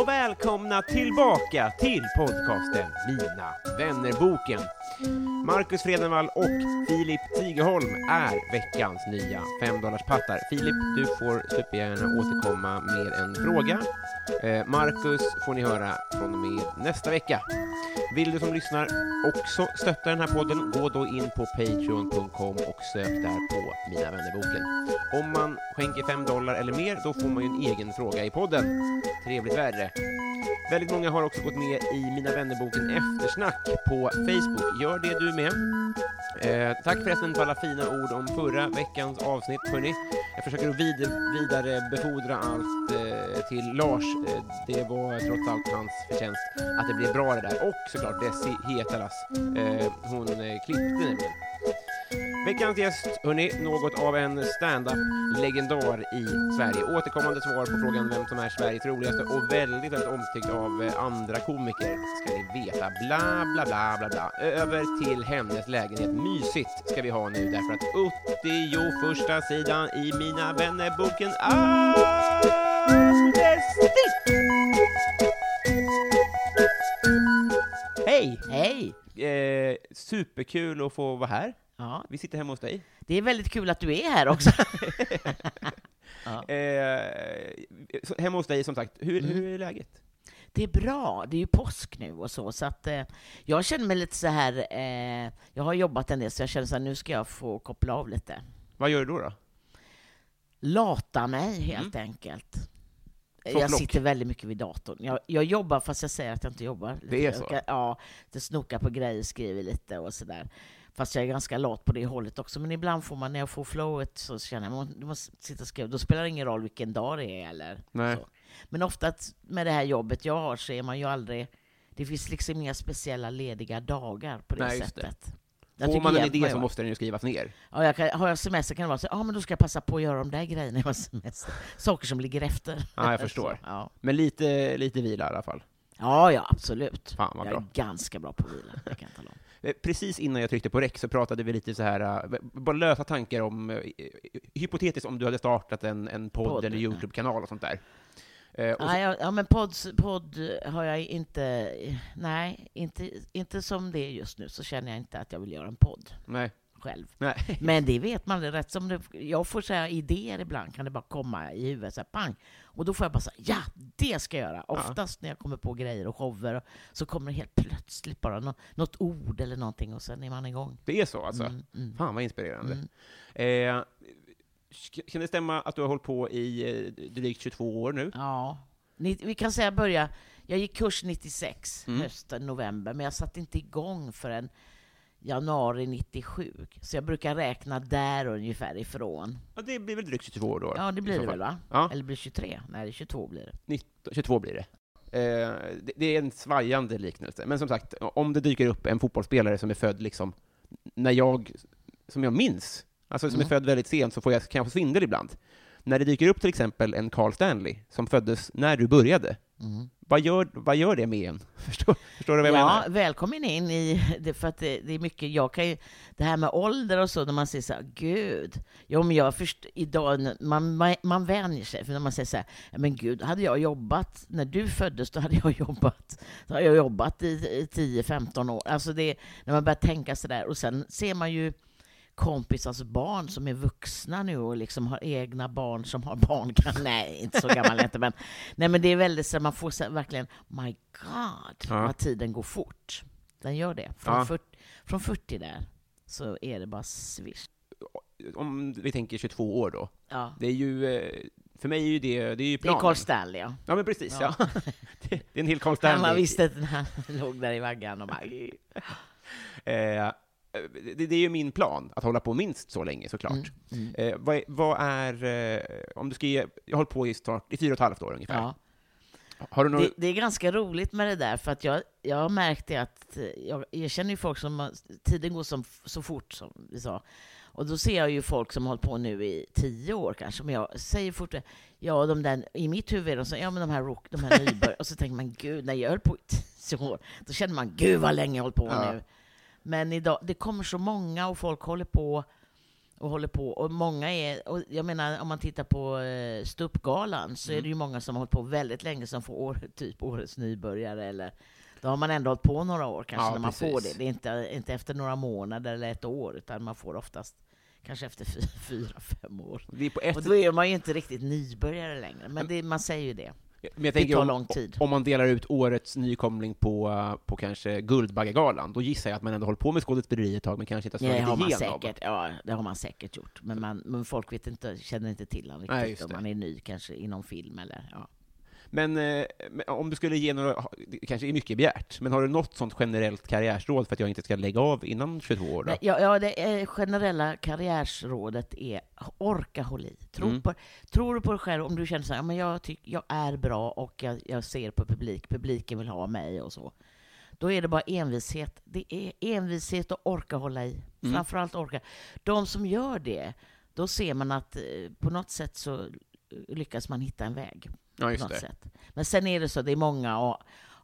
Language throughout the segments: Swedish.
Och välkomna tillbaka till podcasten Mina vännerboken. Marcus Fredenvall och Filip Tigerholm är veckans nya femdollarspattar. Filip, du får supergärna återkomma med en fråga. Eh, Marcus får ni höra från och med nästa vecka. Vill du som lyssnar också stötta den här podden, gå då in på patreon.com och sök där på Mina vännerboken. Om man skänker fem dollar eller mer, då får man ju en egen fråga i podden. Trevligt värre. Väldigt många har också gått med i Mina vännerboken Eftersnack på Facebook. Gör det du med. Eh, tack förresten för alla fina ord om förra veckans avsnitt, hörni. Jag försöker att vid vidarebefordra allt eh, till Lars. Eh, det var trots allt hans förtjänst att det blev bra det där. Och såklart Desi Hetalas. Eh, hon eh, klippte nämligen. Veckans gäst, hörni, något av en stand-up-legendar i Sverige. Återkommande svar på frågan vem som är Sveriges roligaste och väldigt, väldigt omtyckt av eh, andra komiker, ska ni veta. Bla, bla, bla, bla, bla. Över till hennes lägenhet. Mysigt ska vi ha nu, därför att 81 första sidan i Mina vännerboken Hej! Hej! Eh, superkul att få vara här. Ja, Vi sitter hemma hos dig. det är väldigt kul att du är här också. Eh, så, hemma hos dig, som sagt. Hur, Mm. hur är läget? Det är bra, det är ju påsk nu och så, så att eh, jag känner mig lite så här, eh, jag har jobbat en del, så jag känner så här, nu ska jag få koppla av lite. Vad gör du då? då? Lata mig, helt enkelt. Jag Flock. sitter väldigt mycket vid datorn. Jag, jag jobbar fast jag säger att jag inte jobbar. Det är Jag så? ska- Ja, det snokar på grejer, skriver lite och sådär. Fast jag är ganska lat på det hållet också. Men ibland får man, när jag får flowet, så känner jag att man måste sitta och skriva. Då spelar det ingen roll vilken dag det är eller Nej. så. Men ofta med det här jobbet jag har så är man ju aldrig... Det finns liksom inga speciella lediga dagar på det Nej, sättet. Jag Får man en idé så måste den ju skrivas ner. Ja, jag kan, har jag semester kan det vara så ja men då ska jag passa på att göra de där grejerna jag har semester. Saker som ligger efter. Ja, jag förstår. Så, ja. Men lite, lite vila i alla fall. ja, ja, absolut. Fan, vad jag bra. är ganska bra på att vila, det kan jag tala om. Eh, Precis innan jag tryckte på rec så pratade vi lite så här, eh, bara lösa tankar om, eh, hypotetiskt om du hade startat en, en podd, Podd, eller. YouTube-kanal och sånt där. Eh, så, ja, ja, men podd, podd har jag inte... Nej, inte, inte som det är just nu så känner jag inte att jag vill göra en podd nej, själv. nej. Men det vet man, det rätt som det, jag får säga idéer ibland, kan det bara komma i huvudet, så här, pang. Och då får jag bara säga, ja, det ska jag göra. Oftast när jag kommer på grejer och shower, så kommer det helt plötsligt bara nå, något ord eller någonting, och sen är man igång. Det är så alltså? Mm, mm. Fan vad inspirerande. Mm. Eh, kan det stämma att du har hållit på i eh, drygt 22 år nu? Ja. Ni, vi kan säga börja, jag gick kurs 96, Mm. hösten, november, men jag satte inte igång förrän januari 97. Så jag brukar räkna där ungefär ifrån. Ja, det blir väl drygt 22 år då? Ja, det blir det väl va? Ja. Eller blir det 23? Nej, 22 blir det. 19, 22 blir det. Eh, det. Det är en svajande liknelse. Men som sagt, om det dyker upp en fotbollsspelare som är född liksom när jag, som jag minns, alltså som är Mm. född väldigt sent, så får jag kanske svindel ibland. När det dyker upp till exempel en Carl Stanley, som föddes när du började, Mm. vad gör, vad gör det med en? Förstår, förstår du vad jag Ja, menar? välkommen in i det, för att det, det är mycket, jag kan ju, det här med ålder och så, när man säger så här, gud, jo men jag först, idag, man, man, man vänjer sig, för när man säger så här, "Ja, men gud, hade jag jobbat, när du föddes, då hade jag jobbat, då hade jag jobbat i, i 10-15 år, alltså det, när man börjar tänka så där, och sen ser man ju kompisars barn som är vuxna nu och liksom har egna barn som har barn. Nej, inte så gammal inte, men, nej, men det är väldigt så man får så verkligen, my God, Ja. vad tiden går fort. Den gör det. Från, Ja. 40, från 40 där så är det bara swish. Om vi tänker 22 år då. Ja. Det är ju, eh, för mig är ju det, det är ju Det är planen. Carl Stanley, ja. Ja, men precis, ja. Ja. det, det är en hel Carl Han Stanley. man visste att han låg där i vaggan och bara... Eh, det, det är ju min plan, att hålla på minst så länge såklart. Mm, Eh, vad, är, vad är, eh, om du ska ge, jag har hållit på i, snart, i fyra och ett halvt år ungefär. Ja. Har du någon, Det, det är ganska roligt med det där, för att jag, jag har märkt det att eh, jag, jag känner ju folk som, tiden går som, så fort som vi sa. Och då ser jag ju folk som har hållit på nu i tio år kanske, men jag säger fort ja, de där, i mitt huvud är de så, ja men de här, rock, de här nybörjarna, och så tänker man, gud, när jag höll på i tio år, då känner man, gud vad länge jag har hållit på Ja. nu. Men idag, det kommer så många och folk håller på och håller på. Och många är, och jag menar om man tittar på eh, ståuppgalan så Mm. är det ju många som har hållit på väldigt länge som får år, typ årets nybörjare eller då har man ändå hållit på några år kanske Ja, när man får precis. det. Det är inte, inte efter några månader eller ett år utan man får oftast kanske efter fy- fyra, fem år. Och då är man ju inte riktigt nybörjare längre, men det, man säger ju det. Men jag Det tänker tar om, lång tid. om man delar ut årets nykomling på, på kanske Guldbaggegalan, då gissar jag att man ändå håller på med skådespeleri ett tag, men kanske inte har Det har slagit man igenom. säkert, ja, det har man säkert gjort. Men, man, men folk vet inte, känner inte till honom Nej, riktigt just om det. man är ny kanske inom film eller ja. Men, eh, om du skulle ge några, det kanske är mycket begärt, men har du något sånt generellt karriärsråd för att jag inte ska lägga av innan 22 år? Då? Ja, ja, det generella karriärsrådet är orka håll i. Tro Mm. på, tror du på dig själv, om du känner så här, "Ja, men jag, tyck, jag är bra och jag, jag ser på publik, publiken vill ha mig och så. Då är det bara envishet. Det är envishet och orka hålla i. Mm. Framförallt orka. De som gör det, då ser man att eh, på något sätt så lyckas man hitta en väg. Ja, just det. sätt. Men sen är det så, det är många och,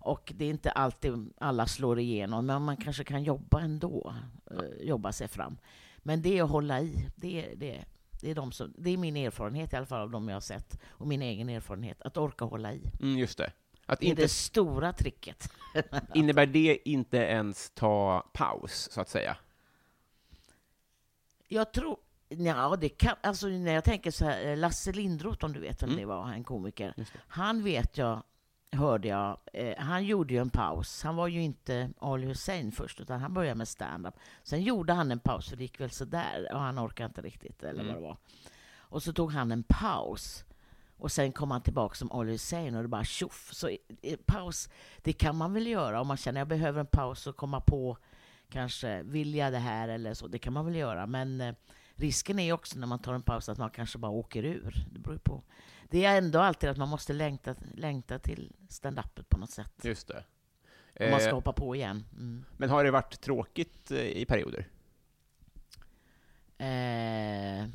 och det är inte alltid alla slår igenom, men man kanske kan jobba ändå, eh, jobba sig fram. Men det är att hålla i. Det är, det, det, är de som, det är min erfarenhet i alla fall av de jag har sett, och min egen erfarenhet, att orka hålla i. Mm, just det. Att Det är inte, det stora tricket. innebär det inte ens ta paus, så att säga? Jag tror, ja, det kan, alltså när jag tänker så här, eh, Lasse Lindroth om du vet vem Mm. det var, en komiker. Han vet jag, hörde jag, eh, han gjorde ju en paus. Han var ju inte Ali Hussein först, utan han började med stand-up. Sen gjorde han en paus, för det gick väl sådär, och han orkade inte riktigt, eller Mm. vad det var. Och så tog han en paus. Och sen kom han tillbaka som Ali Hussein och det bara tjoff. Så i- i- paus, det kan man väl göra om man känner jag behöver en paus och komma på kanske, vill jag det här eller så. Det kan man väl göra. Men eh, risken är också när man tar en paus att man kanske bara åker ur. Det beror på. Det är ändå alltid att man måste längta, längta till stand-upet på något sätt. Just det. Om man ska Eh, hoppa på igen. Mm. men har det varit tråkigt eh, i perioder? Eh,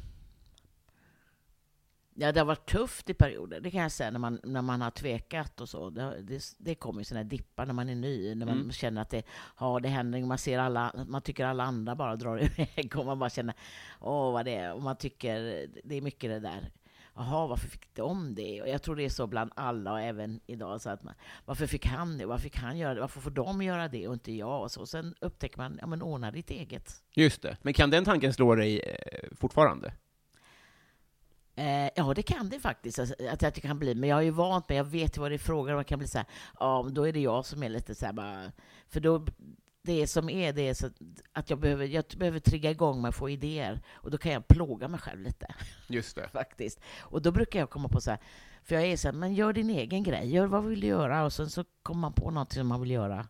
ja, det har varit tufft i perioder, det kan jag säga, när man, när man har tvekat och så. Det, det, det kommer ju sådana dippar när man är ny, när man Mm. känner att det, ja, det händer, man ser alla, man tycker alla andra bara drar iväg och man bara känner, åh vad det är, och man tycker, det är mycket det där. Jaha, varför fick de det? Och jag tror det är så bland alla och även idag. Så att man, varför fick han det? Varför fick han göra det? Varför får de göra det och inte jag? Och så. Sen upptäcker man, ja men ordna ditt eget. Just det. Men kan den tanken slå dig eh, fortfarande? Eh, ja, det kan det faktiskt. Alltså, att, att det kan bli. Men jag är ju vant mig, jag vet ju vad det är frågan om. Man kan bli så här, ja, då är det jag som är lite så här bara... För då, det som är, det är så att jag behöver, jag behöver trigga igång mig och få idéer. Och då kan jag plåga mig själv lite, Just det. faktiskt. Och då brukar jag komma på så här, för jag är så här, men gör din egen grej. Gör vad vill du göra? Och sen så kommer man på något som man vill göra.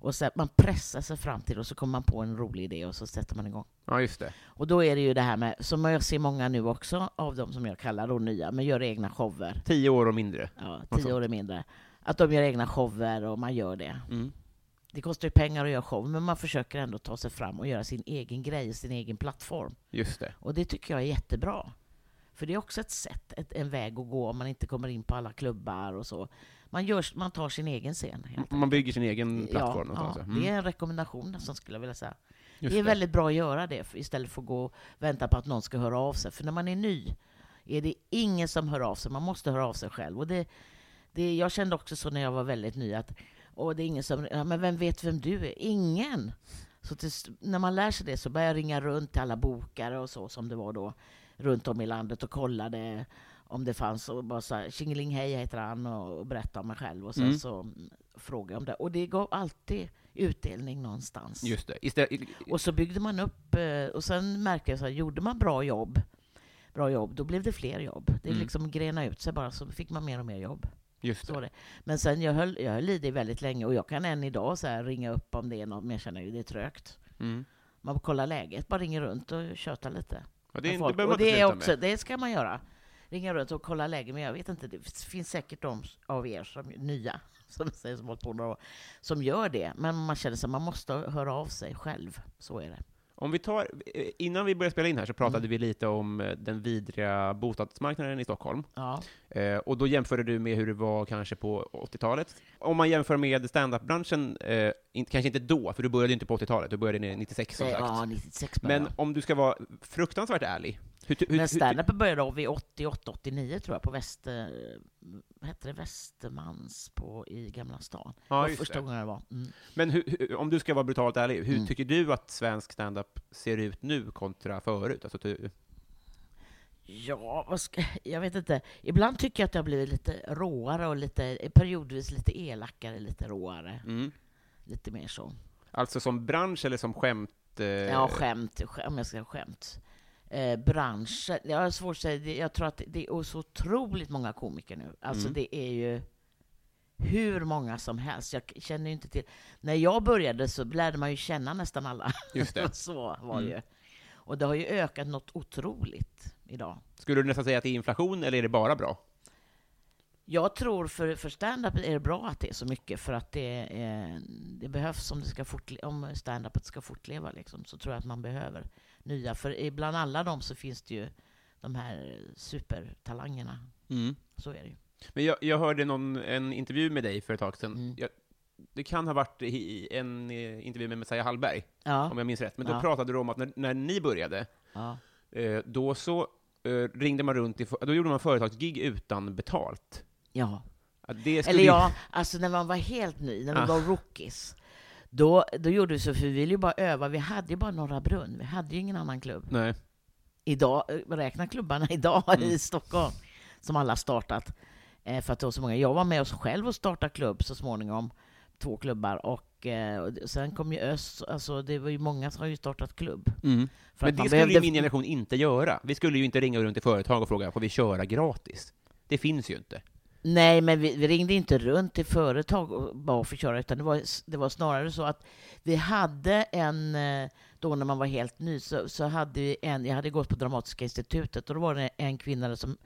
Och så här, man pressar sig fram till och så kommer man på en rolig idé och så sätter man igång. Ja, just det. Och då är det ju det här med, som jag ser många nu också, av de som jag kallar då nya, men gör egna shower. Tio år och mindre. Ja, tio år är mindre. Att de gör egna shower och man gör det. Mm. Det kostar ju pengar att göra show, men man försöker ändå ta sig fram och göra sin egen grej, sin egen plattform. Just det. Och det tycker jag är jättebra. För det är också ett sätt, ett, en väg att gå om man inte kommer in på alla klubbar och så. Man, gör, man tar sin egen scen. Man bygger sin egen plattform Ja, ja, Mm. det är en rekommendation nästan skulle jag vilja säga. Just det är väldigt bra att göra det istället för att gå och vänta på att någon ska höra av sig. För när man är ny är det ingen som hör av sig. Man måste höra av sig själv. Och det, det, jag kände också så när jag var väldigt ny att och det är ingen som, ja, men vem vet vem du är? Ingen! Så till, när man lär sig det så börjar jag ringa runt till alla bokare och så som det var då runt om i landet och kollade om det fanns och bara så här, Tjingeling hej heter han och, och berättade om mig själv och sen Mm. så frågade jag om det. Och det gav alltid utdelning någonstans. Just det. Istället, Och så byggde man upp, eh, och sen märkte jag så här, gjorde man bra jobb, bra jobb, då blev det fler jobb. Det Mm. liksom grena ut sig bara, så fick man mer och mer jobb. just det. det. Men sen, jag höll, jag höll i det väldigt länge, och jag kan än idag så här ringa upp om det är något, men jag känner ju det är trögt. Mm. Man kollar läget, bara ringer runt och tjötar lite. Det, det folk. man och det, är också, med. det ska man göra. Ringa runt och kolla läget, men jag vet inte, det finns säkert de av er som nya, som säger som hållit på några år, som gör det. Men man känner sig man måste höra av sig själv. Så är det. Om vi tar, eh, innan vi började spela in här så pratade Mm. vi lite om eh, den vidriga bostadsmarknaden i Stockholm. Ja. Eh, och då jämförde du med hur det var kanske på 80-talet. Om man jämför med standup-branschen, eh, inte, kanske inte då, för du började inte på 80-talet, du började 96 som sagt. Ja, 96 började Men om du ska vara fruktansvärt ärlig, hur, hur, Men standupen började av vid 88, 89 tror jag, på Väster... Vad hette det? Västermans på, i Gamla stan. det ja, var just första det. gången jag var. Mm. Men hur, om du ska vara brutalt ärlig, hur Mm. tycker du att svensk standup ser ut nu kontra förut? Alltså, du, Ja, vad ska, jag vet inte. Ibland tycker jag att det har blivit lite råare och lite, periodvis lite elakare, lite råare. mm. Lite mer så. Alltså som bransch eller som skämt? Eh, Ja, skämt, skämt om jag ska säga skämt. Eh, branschen, jag har svårt att säga, det- jag tror att det är så otroligt många komiker nu. Alltså Mm. det är ju hur många som helst. Jag känner ju inte till... När jag började så lärde man ju känna nästan alla. Just det. så var Mm. ju. Och det har ju ökat något otroligt idag. Skulle du nästan säga att det är inflation, eller är det bara bra? Jag tror för, för stand-up är det bra att det är så mycket, för att det, är, det behövs om, det ska fortle- om stand-upet ska fortleva. Liksom, så tror jag att man behöver nya. För bland alla dem så finns det ju de här supertalangerna. Så är det ju. Men jag, jag hörde någon, en intervju med dig för ett tag sedan. Mm. Jag, det kan ha varit i en eh, intervju med Messiah Hallberg, Ja, om jag minns rätt. Men då Ja. pratade du om att när, när ni började, ja. eh, då så eh, ringde man runt, i, då gjorde man företagsgig utan betalt. ja. Eller ja, alltså när man var helt ny, när vi Ah. var rookies. Då, då gjorde vi så, för vi ville ju bara öva. Vi hade ju bara Norra Brunn. Vi hade ju ingen annan klubb. Nej. idag, eh, räkna klubbarna idag Mm. i Stockholm, som alla startat. Eh, för att det var så många. Jag var med oss själv och startade klubb så småningom, två klubbar. Och, eh, och sen kom ju Öst, alltså det var ju många som har ju startat klubb. För Men det skulle ju behövde- min generation inte göra. Vi skulle ju inte ringa runt till företag och fråga, får vi köra gratis? Det finns ju inte. Nej, men vi, vi ringde inte runt till företag och bara för att köra, utan det var, det var snarare så att vi hade en, eh, då när man var helt ny, så, så hade vi en, jag hade gått på Dramatiska institutet och då var det en kvinna som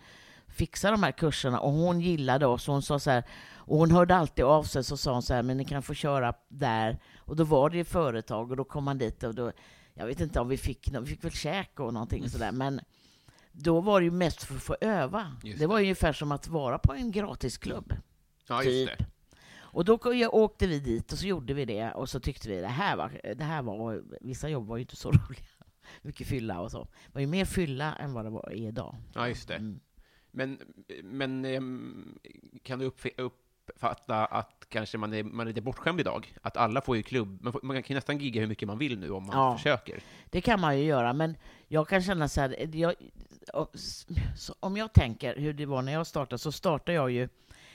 fixade de här kurserna och hon gillade oss och hon sa så här, och hon hörde alltid av sig, så sa hon så här, men ni kan få köra där. Och då var det ju företag och då kom man dit och då, jag vet inte om vi fick, vi fick väl käk och någonting sådär, men då var det ju mest för att få öva. Just det var ju ungefär som att vara på en gratisklubb. Ja, Typ. just det. Och då åkte vi dit och så gjorde vi det och så tyckte vi det här var, det här var vissa jobb var ju inte så roliga. Mycket fylla och så. Det var ju mer fylla än vad det var är idag. Ja, just det. Mm. Men, men ehm, kan du uppf- uppfatta att kanske man är, man är lite bortskämd idag? Att alla får ju klubb, man, får, man kan ju nästan gigga hur mycket man vill nu om man Ja. försöker. Det kan man ju göra, men jag kan känna så här, jag, om jag tänker hur det var när jag startade, så startade jag ju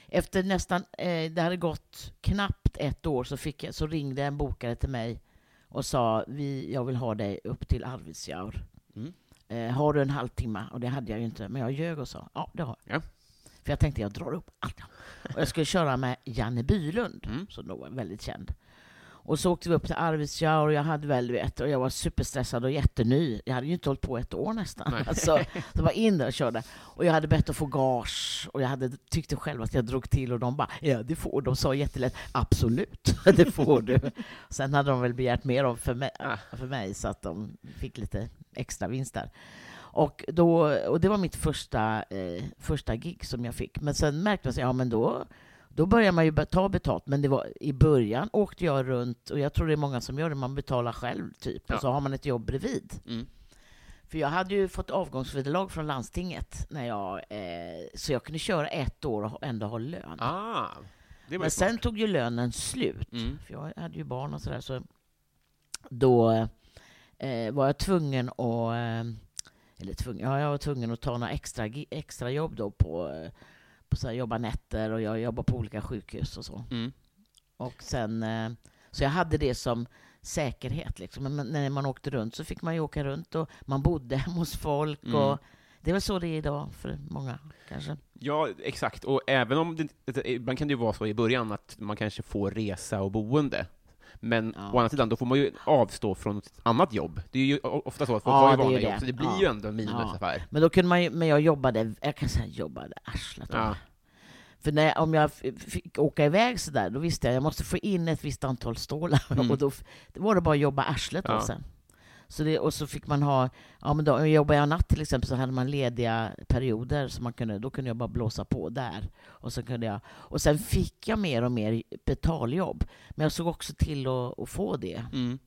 efter nästan, eh, det hade gått knappt ett år, så, fick jag, så ringde en bokare till mig och sa, vi, jag vill ha dig upp till Arvidsjaur. Mm. Eh, har du en halvtimme? Och det hade jag ju inte, men jag ljög och sa, ja det har jag. Ja. För jag tänkte, jag drar upp allt. Och jag skulle köra med Janne Bylund, Mm. som då var väldigt känd. Och så åkte vi upp till Arvidsjaur och jag hade väl, vet, och jag var superstressad och jätteny. Jag hade ju inte hållit på ett år nästan. Nej. Alltså, så var in där och körde. Och jag hade bett att få gage och jag hade, tyckte själv att jag drog till och de bara, ja det får De sa jättelätt, absolut, det får du. Sen hade de väl begärt mer av för mig, Ah. för mig så att de fick lite extra vinst där. Och, då, och det var mitt första, eh, första gig som jag fick. Men sen märkte man sig, ja men då, då börjar man ju ta betalt. Men det var, i början åkte jag runt, och jag tror det är många som gör det, man betalar själv typ. Ja. Och så har man ett jobb bredvid. Mm. För jag hade ju fått avgångsvederlag från landstinget, när jag, eh, så jag kunde köra ett år och ändå ha lön. Ah, Men sen smart. tog ju lönen slut. Mm. För jag hade ju barn och sådär. Så då eh, var jag tvungen att eh, eller tvungen, ja, jag var tvungen att ta några extra, extra jobb då på, eh, på så här, jobba nätter och jag jobbar på olika sjukhus och så. Mm. Och sen, eh, så jag hade det som säkerhet. Liksom. Men när man åkte runt så fick man ju åka runt och man bodde hemma hos folk. Mm. Och det är väl så det är idag för många kanske. Ja, exakt. Och även om det- ibland kan det ju vara så i början att man kanske får resa och boende. Men Ja. å andra sidan, då får man ju avstå från ett annat jobb. Det är ju ofta så att folk Ja, har ju vanliga jobb, så det blir Ja. ju ändå en minusaffär. Men då kunde man ju, men jag jobbade, jag kan säga jobbade arslet Ja. För när, om jag fick åka iväg så där, då visste jag att jag måste få in ett visst antal stålar. Mm. Och då, var det bara att jobba arslet Ja. sen. Så det, och så fick man ha, ja men då jobbade jag natt till exempel så hade man lediga perioder så man kunde, då kunde jag bara blåsa på där. Och, så kunde jag, och sen fick jag mer och mer betaljobb. Men jag såg också till att, att få det Mm.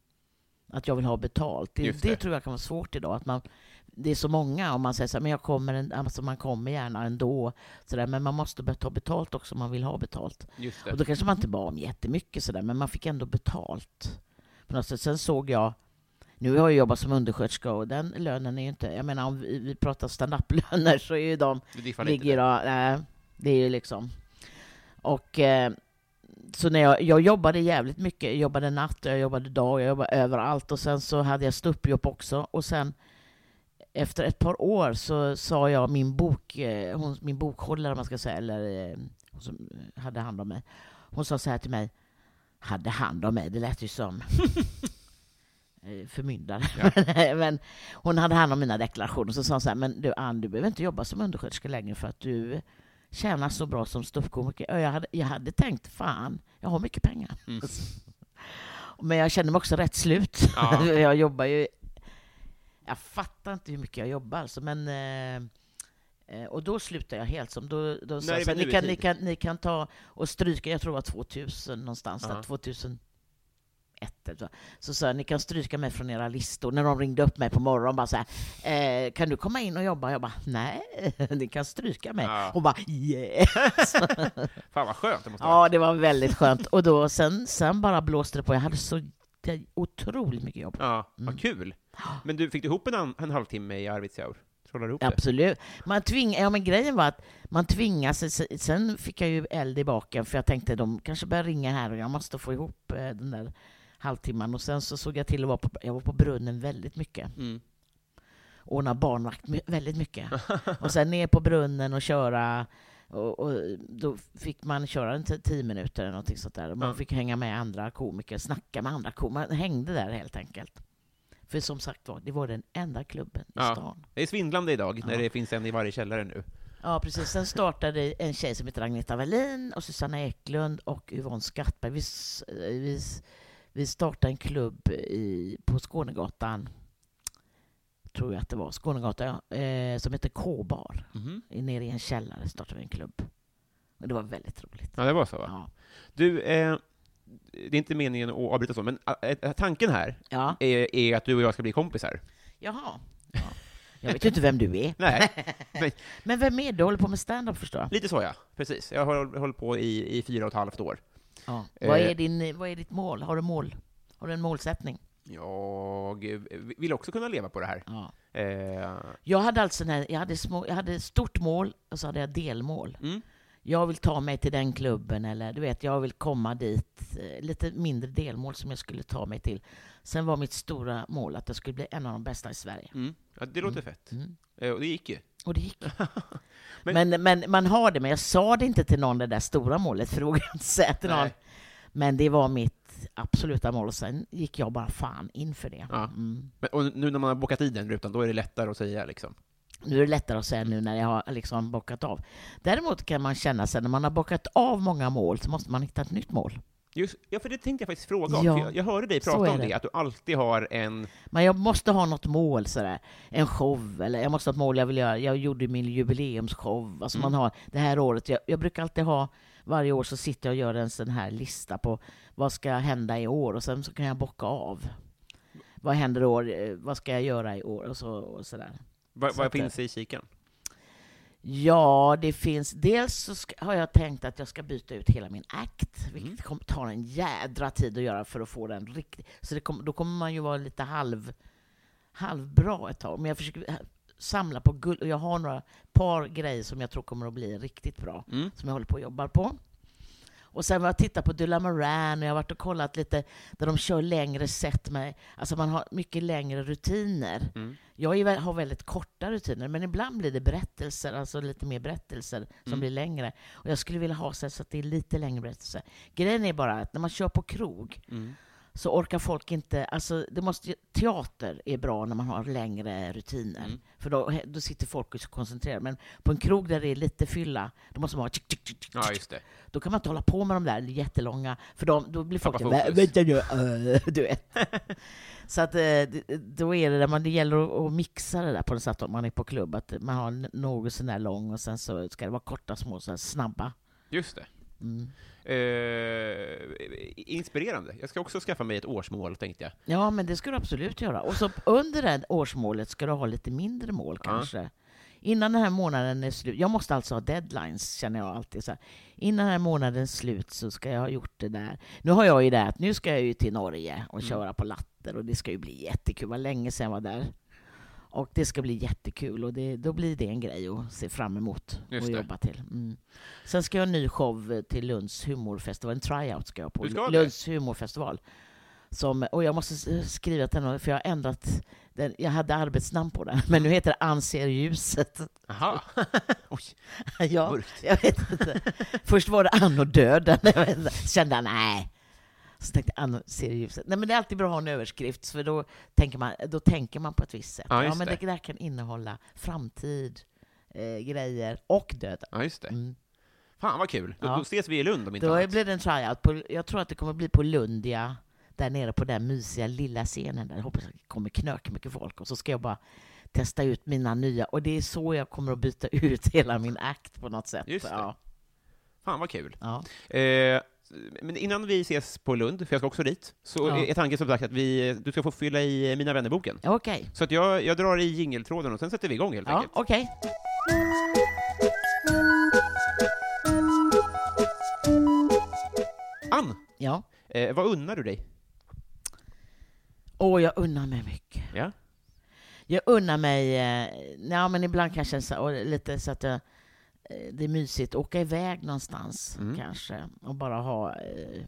att jag vill ha betalt. Det, det. det. tror jag kan vara svårt idag. Att man, det är så många, om man säger så här, men jag kommer, en, alltså man kommer gärna ändå. Så där, men man måste be- ta betalt också om man vill ha betalt. Just Och då kanske man inte bad om jättemycket, så där, men man fick ändå betalt. På något sätt. Sen såg jag, nu har jag jobbat som undersköterska och den lönen är ju inte, jag menar om vi, vi pratar stand-up-löner så är ju de Det ligger då, nej, det är ju liksom... Och eh, så när jag, jag jobbade jävligt mycket, jag jobbade natt, jag jobbade dag, jag jobbade överallt och sen så hade jag ståuppjobb också och sen efter ett par år så sa jag min bok, eh, hon, min bokhållare om man ska säga, eller eh, hon som hade hand om mig, hon sa så här till mig, hade hand om mig, det lät ju som Eh, förmyndare. Ja. men hon hade hand om mina deklarationer. Så sa hon så här, men du Ann, du behöver inte jobba som undersköterska längre för att du tjänar så bra som ståuppkomiker. Jag hade, jag hade tänkt, fan, jag har mycket pengar. Mm. men jag kände mig också rätt slut. Ja. jag jobbar ju... Jag fattar inte hur mycket jag jobbar alltså, men... Eh, eh och då slutade jag helt. Som då, då Nej, sa ni, kan, ni, kan, ni kan ta och stryka, jag tror det var 2000 någonstans, uh -huh. 2000 ett eller så. Sa jag, ni kan stryka mig från era listor. När de ringde upp mig på morgonen bara så här, eh, kan du komma in och jobba? Jag bara, nej, ni kan stryka mig. Ja. Hon bara, yes! Fan vad skönt det måste Ja, det var väldigt skönt. Och då, sen, sen bara blåste det på. Jag hade så otroligt mycket jobb. Ja, vad mm. kul. Men du, fick du ihop en, en halvtimme i Arvidsjaur? Absolut. Man tving, ja, men grejen var att man tvingas. Sen fick jag ju eld i baken, för jag tänkte de kanske börjar ringa här och jag måste få ihop eh, den där halvtimman. Och sen så såg jag till att vara på, jag var på brunnen väldigt mycket. Mm. Ordna barnvakt väldigt mycket. Och sen ner på brunnen och köra. Och, och då fick man köra en tio minuter eller någonting sånt där. Och man Ja. fick hänga med andra komiker, snacka med andra komiker. Man hängde där helt enkelt. För som sagt var, det var den enda klubben i Ja. stan. Det är svindlande idag, när Ja. det finns en i varje källare nu. Ja, precis. Sen startade en tjej som heter Agneta Wallin och Susanna Eklund och Yvonne Skattberg. Vi, vi, vi startade en klubb i, på Skånegatan, tror jag att det var, Skånegatan, ja, eh, som heter K-bar. Mhm. Nere i en källare startade vi en klubb. Och det var väldigt roligt. Ja, det var så va? Ja. Du, eh, det är inte meningen att avbryta så, men eh, eh, tanken här ja. är, är att du och jag ska bli kompisar. Jaha. Ja. Jag vet ju inte vem du är. Nej, Men vem är du? Du håller på med stand-up förstår jag. lite så ja. Precis. Jag har hållit på i, i fyra och ett halvt år. Ja. Vad, Eh. är din, vad är ditt mål? Har du mål? Har du en målsättning? Jag vill också kunna leva på det här. Ja. Eh, Jag hade alltså när jag hade, små, jag hade stort mål och så hade jag delmål. mm. Jag vill ta mig till den klubben eller du vet, jag vill komma dit. Eh, Lite mindre delmål som jag skulle ta mig till. Sen var mitt stora mål att jag skulle bli en av de bästa i Sverige. Mm. Ja, det låter fett. Mm. Eh, och det gick ju. Och det gick. Men- men, men, man har det, men jag sa det inte till någon det där stora målet, för jag inte säga till någon. Men det var mitt absoluta mål och sen gick jag bara fan in för det. Ja. Mm. Men, och nu när man har bokat i den rutan, då är det lättare att säga liksom. Nu är det lättare att säga nu när jag har liksom bockat av. Däremot kan man känna sig när man har bockat av många mål så måste man hitta ett nytt mål. Just, ja, för det tänkte jag faktiskt fråga om. Ja, Jag, jag hörde dig prata om det. det. att du alltid har en... Men jag måste ha något mål, sådär. en show, eller jag måste ha ett mål jag vill göra. Jag gjorde min jubileumsshow. Alltså Mm. man har det här året. Jag, jag brukar alltid ha, varje år så sitter jag och gör en sån här lista på vad ska hända i år och sen så kan jag bocka av. Vad händer i år? Eh, Vad ska jag göra i år? Och så och sådär. Vad, vad finns i kikan? Ja, det finns... Dels så ska, har jag tänkt att jag ska byta ut hela min act, vilket kommer ta en jädra tid att göra för att få den riktigt... Så det kom, då kommer man ju vara lite halv, halvbra ett tag. Men jag försöker eh, samla på guld, och jag har några par grejer som jag tror kommer att bli riktigt bra, Mm. som jag håller på och jobbar på. Och sen har jag tittat på Dula Moran och jag har varit och kollat lite där de kör längre set med, alltså man har mycket längre rutiner. Mm. Jag är, har väldigt korta rutiner, men ibland blir det berättelser, alltså lite mer berättelser som Mm. blir längre. Och jag skulle vilja ha så så att det är lite längre berättelser. Grejen är bara att när man kör på krog Mm. Så orkar folk inte, alltså det måste, teater är bra när man har längre rutiner. Mm. För då, då sitter folk och koncentrerade. Men på en krog där det är lite fylla, då måste man ha tsk, tsk, tsk, Ja, just det. då kan man inte hålla på med de där jättelånga, för de, då blir folk... Vänta nu, äh, du vet. Så att, eh, då är det där, man, det gäller att, mixa det där på något sätt om man är på klubb, att man har något sån där lång och sen så ska det vara korta, små, så snabba. Just det. Mm. Eh, inspirerande. Jag ska också skaffa mig ett årsmål, tänkte jag. Ja, men det ska du absolut göra. Och så under det årsmålet ska du ha lite mindre mål Ja. kanske. Innan den här månaden är slut. Jag måste alltså ha deadlines, känner jag alltid. Så här. Innan den här månaden är slut så ska jag ha gjort det där. Nu har jag ju det att nu ska jag ju till Norge och Mm. köra på latter och det ska ju bli jättekul. Var länge sedan jag var där. Och det ska bli jättekul och det, då blir det en grej att se fram emot Just och det. jobba till. Mm. Sen ska jag ha en ny show till Lunds humorfestival, en tryout ska jag på. Du ska det? Lunds humorfestival. Som, och jag måste s- skriva till den, för jag har ändrat den. Jag hade arbetsnamn på den, men nu heter det Anser ljuset. Aha. Oj, ja, mörkt. jag vet inte. Först var det Ann och döden. Jag kände nej. Så tänkte jag, Ann ser ljuset. Nej, men det är alltid bra att ha en överskrift, för då tänker man, då tänker man på ett visst sätt. Ja, just men det. det där kan innehålla framtid, eh, grejer och döden. Ja, just det. Mm. Fan vad kul. Då, Ja. då ses vi i Lund om inte Då annat. blir det en tryout. På, jag tror att det kommer bli på Lundia, där nere på den mysiga lilla scenen. Där jag hoppas att det kommer knök mycket folk. Och så ska jag bara testa ut mina nya. Och det är så jag kommer att byta ut hela min act på något sätt. Just det. Ja. Fan vad kul. Ja. Eh, men innan vi ses på Lund, för jag ska också dit, så Ja. är tanken som sagt att vi, du ska få fylla i Mina vännerboken. Okej. Så att jag, jag drar i jingeltråden och sen sätter vi igång helt Ja, enkelt. okej. Ann, Ja. eh, vad unnar du dig? Åh, jag unnar mig mycket. Ja? Jag unnar mig, eh, ja men ibland kanske så, lite så att jag, det är mysigt att åka iväg någonstans Mm. kanske och bara ha, eh,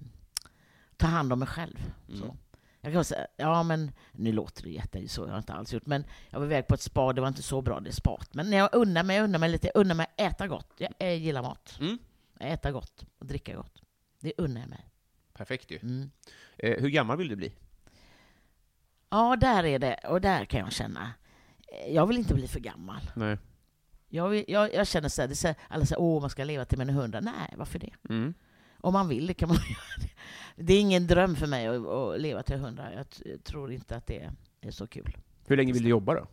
ta hand om mig själv. Mm. Så. Jag kan säga, ja men nu låter det jätte så, jag har inte alls gjort, men jag var iväg på ett spa, det var inte så bra det spat. Men jag unnar mig, jag unnar mig lite, jag unnar mig äta gott. Jag eh, gillar mat. Mm. Äta gott och dricka gott. Det unnar jag mig. Perfekt ju. Mm. Eh, hur gammal vill du bli? Ja, där är det, och där kan jag känna, eh, jag vill inte bli för gammal. Nej. Jag, jag, jag känner så här, det säger, alla säger åh man ska leva till man är hundra. Nej, varför det? Mm. Om man vill det kan man göra det. Det är ingen dröm för mig att, att leva till hundra. Jag, jag tror inte att det är så kul. Hur länge vill du jobba då?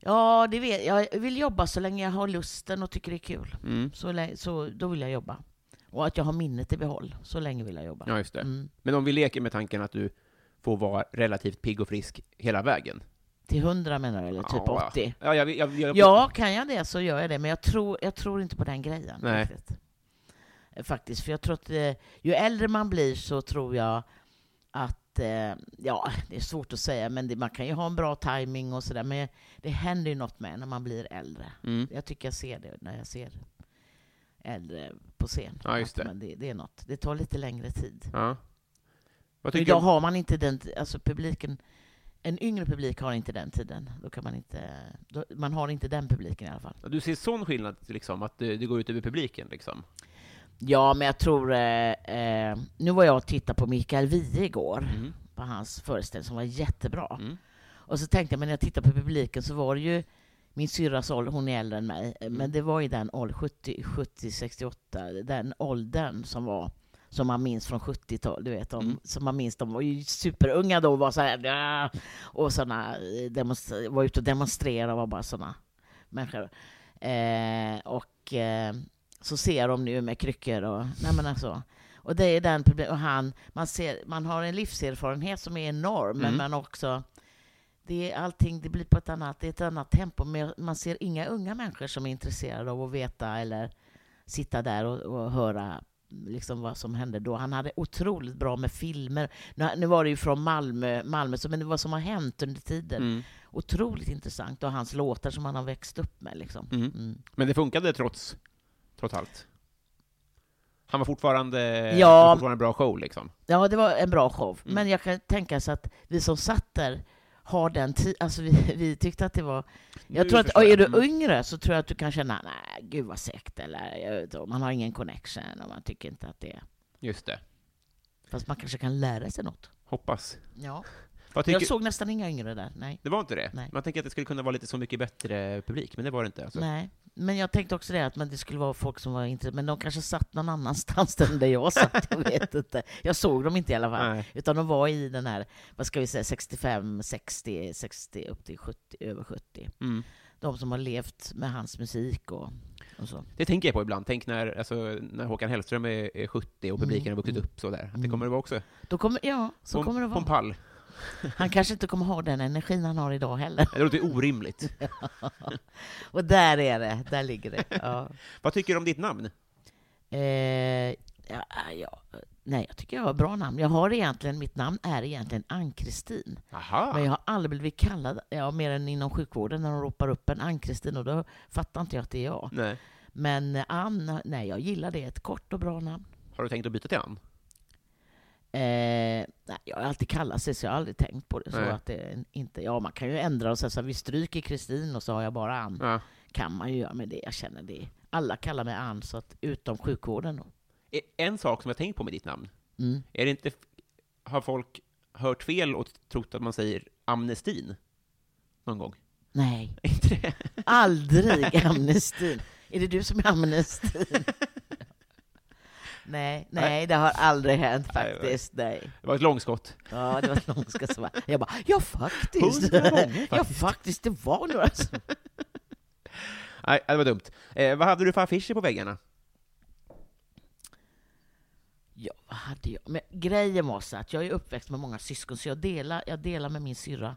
Ja, det vet jag. vill jobba så länge jag har lusten och tycker det är kul. Mm. Så, så då vill jag jobba. Och att jag har minnet i behåll. Så länge vill jag jobba. Ja, just det. Mm. Men om vi leker med tanken att du får vara relativt pigg och frisk hela vägen? Till hundra menar du, eller typ Ja. 80? Ja, jag, jag, jag, Ja, kan jag det så gör jag det. Men jag tror, jag tror inte på den grejen. Nej. Riktigt. Eh, Faktiskt, för jag tror att eh, ju äldre man blir så tror jag att, eh, ja, det är svårt att säga, men det, man kan ju ha en bra timing och sådär, men det händer ju något med när man blir äldre. Mm. Jag tycker jag ser det när jag ser äldre på scen. Ja, just det. man- det. Det är något. Det tar lite längre tid. Ja. Idag har man inte den, alltså publiken, en yngre publik har inte den tiden. Då kan man inte, då, man har inte den publiken i alla fall. Du ser sån skillnad, liksom, att det, det går ut över publiken? Liksom. Ja, men jag tror... Eh, eh, nu var jag och tittade på Mikael Wiehe igår, Mm. på hans föreställning som var jättebra. Mm. Och så tänkte jag, men när jag tittade på publiken så var det ju min syrras ålder, hon är äldre än mig, eh, men det var ju den åldern, 70, 70, 68, den åldern som var som man minns från 70-tal, du vet, de, Mm. som man minns, de var ju superunga då och var så här, och såna, eh, var ute och demonstrerade och var bara såna människor. Eh, och eh, så ser de nu med kryckor och, nej men alltså, och det är den och han, man ser, man har en livserfarenhet som är enorm, men Mm. man också Det är allting, det blir på ett annat, det är ett annat tempo, men man ser inga unga människor som är intresserade av att veta eller sitta där och, och höra liksom vad som hände då. Han hade otroligt bra med filmer. Nu, var det ju från Malmö, Malmö så, men det vad som har hänt under tiden. Mm. Otroligt intressant. Och hans låtar som han har växt upp med. Liksom. Mm. Mm. Men det funkade trots, trots allt? Han var fortfarande, Ja. var fortfarande en bra show liksom? Ja, det var en bra show. Mm. Men jag kan tänka sig att vi som satt där har den tiden, alltså vi, vi tyckte att det var... Jag Nu tror att, och är jag. du Mm. yngre så tror jag att du kan känna, nej, gud vad segt, eller jag vet inte, man har ingen connection och man tycker inte att det är... Just det. Fast man kanske kan lära sig något. Hoppas. Ja. Vad tycker... Jag såg nästan inga yngre där, nej. Det var inte det? Nej. Man tänker att det skulle kunna vara lite så mycket bättre publik, men det var det inte alltså? Nej. Men jag tänkte också det, att men det skulle vara folk som var intresserade, men de kanske satt någon annanstans än där jag satt, jag vet inte. Jag såg dem inte i alla fall. Nej. Utan de var i den här, vad ska vi säga, 65, 60, 60 upp till 70, över 70. Mm. De som har levt med hans musik och, och så. Det tänker jag på ibland. Tänk när, alltså, när Håkan Hellström är, är 70 och publiken Mm, har vuxit upp så där. Att det Mm. kommer att vara också Då kommer, ja, så på, kommer det på en vara. pall. Han kanske inte kommer ha den energin han har idag heller. Det låter orimligt. Och där är det, där ligger det. Ja. Vad tycker du om ditt namn? Eh, ja, ja, nej, jag tycker jag har ett bra namn. Jag har egentligen, mitt namn är egentligen Ann-Kristin. Men jag har aldrig blivit kallad, ja, mer än inom sjukvården, när de ropar upp en Ann-Kristin, och då fattar inte jag att det är jag. Nej. Men eh, Ann, nej, jag gillar det. Ett kort och bra namn. Har du tänkt att byta till Ann? Eh, nej, jag har alltid kallat sig, så jag har aldrig tänkt på det. Så Nej. att det inte, ja, man kan ju ändra och säga så här, vi stryker Kristin och så har jag bara Ann. Ja. Kan man ju göra med det, jag känner det. Alla kallar mig Ann, så att, utom sjukvården då. En sak som jag tänkt på med ditt namn, Mm. är det inte, har folk hört fel och trott att man säger amnestin? Någon gång? Nej, aldrig amnestin. Är det du som är amnestin? nej, nej, det har aldrig hänt faktiskt. Nej. Det var ett långskott. Ja, det var ett långskott som var... Jag bara, ja faktiskt. Gånger Ja faktiskt. det var några som... Nej, det var dumt. Eh, vad hade du för affischer på väggarna? Ja, vad hade jag? Men grejen var så att jag är uppväxt med många syskon, så jag delar, jag delar med min syrra.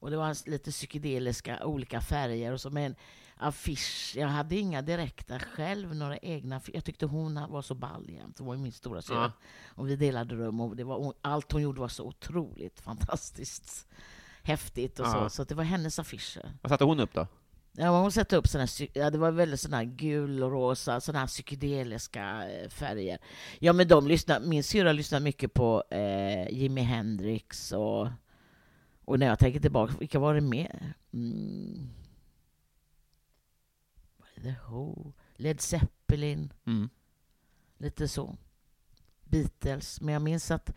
Och det var lite psykedeliska, olika färger och så med en affisch. Jag hade inga direkta själv, några egna. Jag tyckte hon var så ball jämt. Hon var ju min stora syrra. Ja. Och vi delade rum och det var, allt hon gjorde var så otroligt fantastiskt häftigt och Ja. så. Så det var hennes affischer. Vad satte hon upp då? Ja, hon satte upp såna, ja, det var väldigt såna här gul och rosa, såna här psykedeliska eh, färger. Ja, men de lyssnar, min syrra lyssnar mycket på eh, Jimi Hendrix och, och när jag tänker tillbaka, vilka var det mer? Mm. The Who, Led Zeppelin, Mm. lite så. Beatles, men jag minns att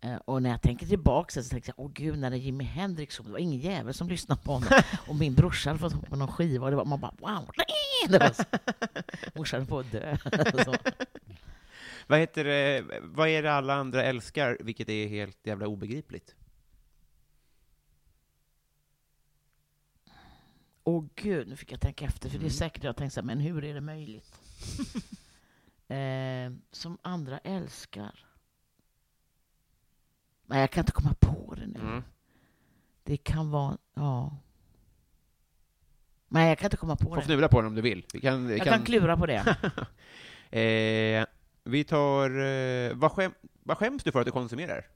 eh, och när jag tänker tillbaka så tänker jag, åh gud, när det är Jimi Hendrix, det var ingen jävel som lyssnade på honom. och min brorsa hade fått på någon skiva och det var, man bara wow. Det var så. Morsan på att dö. Vad heter det, vad är det alla andra älskar, vilket är helt jävla obegripligt? Åh gud, nu fick jag tänka efter, för det är Mm. säkert jag tänkte så här, men hur är det möjligt? eh, som andra älskar. Nej, jag kan inte komma på det nu. Mm. Det kan vara, ja. Nej, jag kan inte komma på Får det. fnula på den om du vill. Vi kan, vi Jag kan klura på det. eh, vi tar... Eh, vad, skäm, vad skäms du för att du konsumerar?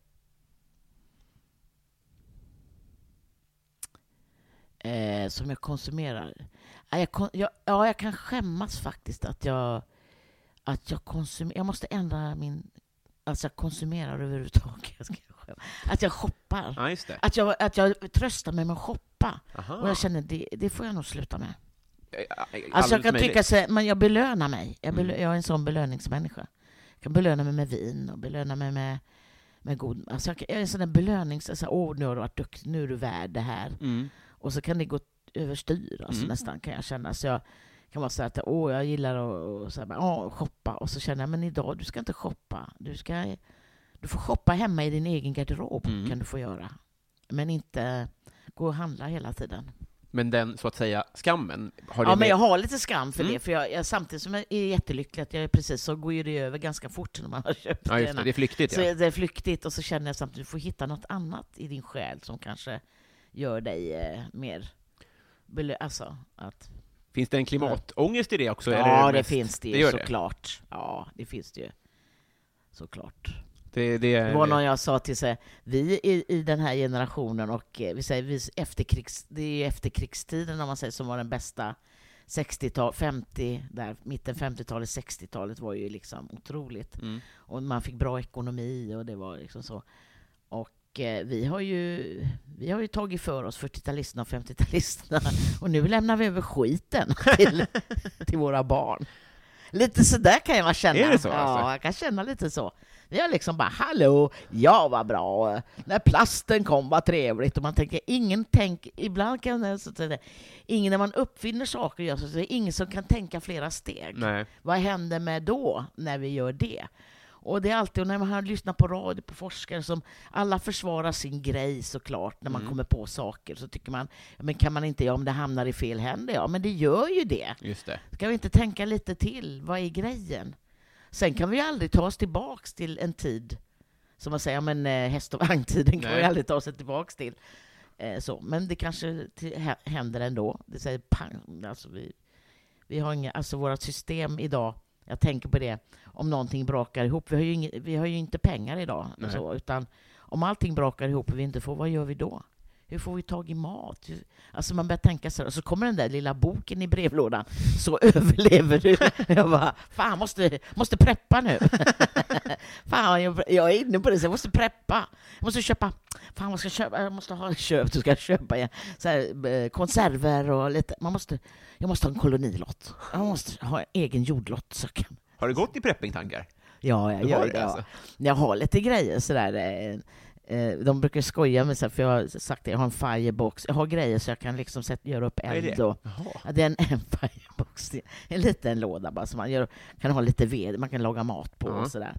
Eh, som jag konsumerar. Ja, jag, jag, ja, jag kan skämmas faktiskt att jag, att jag konsumerar. Jag måste ändra min... Alltså jag konsumerar överhuvudtaget. Att jag shoppar. Ja. Att jag, att jag tröstar mig med att shoppa. Aha. Och jag känner, det, det får jag nog sluta med. Eh, Alltså jag alldeles kan möjligt. tycka så, men jag belönar mig. Jag, belö- Mm. jag är en sån belöningsmänniska. Jag kan belöna mig med vin och belöna mig med, med god... Alltså jag, jag är en sån där belönings... Alltså, Åh, nu har du varit duktig, nu är du värd det här. Mm. Och så kan det gå överstyr, alltså Mm. nästan kan jag känna. Så jag kan vara så att åh, jag gillar att så här, åh, shoppa. Och så känner jag, men idag, du ska inte shoppa. Du, ska, du får shoppa hemma i din egen garderob, Mm. kan du få göra. Men inte gå och handla hela tiden. Men den, så att säga, skammen, har det Ja, men med- jag har lite skam för Mm. det. För jag, jag, samtidigt som jag är jättelycklig att jag är precis så går ju det över ganska fort när man har köpt Ja, just det. Det är flyktigt, Så ja. det är flyktigt och så känner jag samtidigt att du får hitta något annat i din själ som kanske gör dig eh, mer... belö- Alltså, att... Finns det en klimatångest i det också? eller Ja, det mest- finns det, det ju gör det. såklart. Ja, det finns det ju. Såklart. Det, det, är, Det var någon jag sa till sig, vi i, i den här generationen och eh, vi säger vi efterkrigs, det är efterkrigstiden om man säger som var den bästa 60-tal, 50, där, mitten 50-talet, 60-talet var ju liksom otroligt. Mm. Och man fick bra ekonomi och det var liksom så. Och eh, vi har ju, vi har ju tagit för oss 40-talisterna och 50-talisterna och nu lämnar vi över skiten till, till våra barn. Lite sådär kan jag känna. Är det så, Ja, alltså? jag kan känna lite så. Vi har liksom bara, hallå, ja vad bra, när plasten kom var trevligt. Och man tänker, ingen tänk, ibland kan jag säga, ingen när man uppfinner saker, gör så, så är det ingen som kan tänka flera steg. Nej. Vad händer med då, när vi gör det? Och det är alltid, när man har lyssnat på radio, på forskare som alla försvarar sin grej såklart, när man Mm. kommer på saker, så tycker man, men kan man inte, ja om det hamnar i fel händer, ja men det gör ju det. Just det. Ska vi inte tänka lite till? Vad är grejen? Sen kan vi ju aldrig ta oss tillbaks till en tid, som man säger, ja, men eh, häst och vagntiden kan vi aldrig ta oss tillbaks till. Eh, så. Men det kanske händer ändå. Det säger pang, alltså vi, vi har inga, alltså våra system idag, jag tänker på det, om någonting brakar ihop, vi har ju, inge, vi har ju inte pengar idag, så, utan om allting brakar ihop och vi inte får, vad gör vi då? Hur får vi tag i mat? Hur- Alltså man börjar tänka så så kommer den där lilla boken i brevlådan. Så överlever du. Jag bara, fan måste, måste preppa nu. fan, jag, jag är inne på det, så jag måste preppa. Jag måste köpa, fan vad ska jag köpa? Jag måste ha köpt, du ska köpa igen. Så här, eh, konserver och lite, man måste, jag måste ha en kolonilott. Jag måste ha en egen jordlott. Så kan, Har du gått i preppingtankar? Ja, jag Du gör har det. ja. alltså? Jag har lite grejer sådär. eh, eh, De brukar skoja med sig, för jag har sagt det, jag har en firebox. Jag har grejer så jag kan liksom sätta, göra upp eld. det? Och, ja, det är en, en firebox, en liten låda bara, så man gör, kan ha lite ved, man kan laga mat på Ja. och sådär.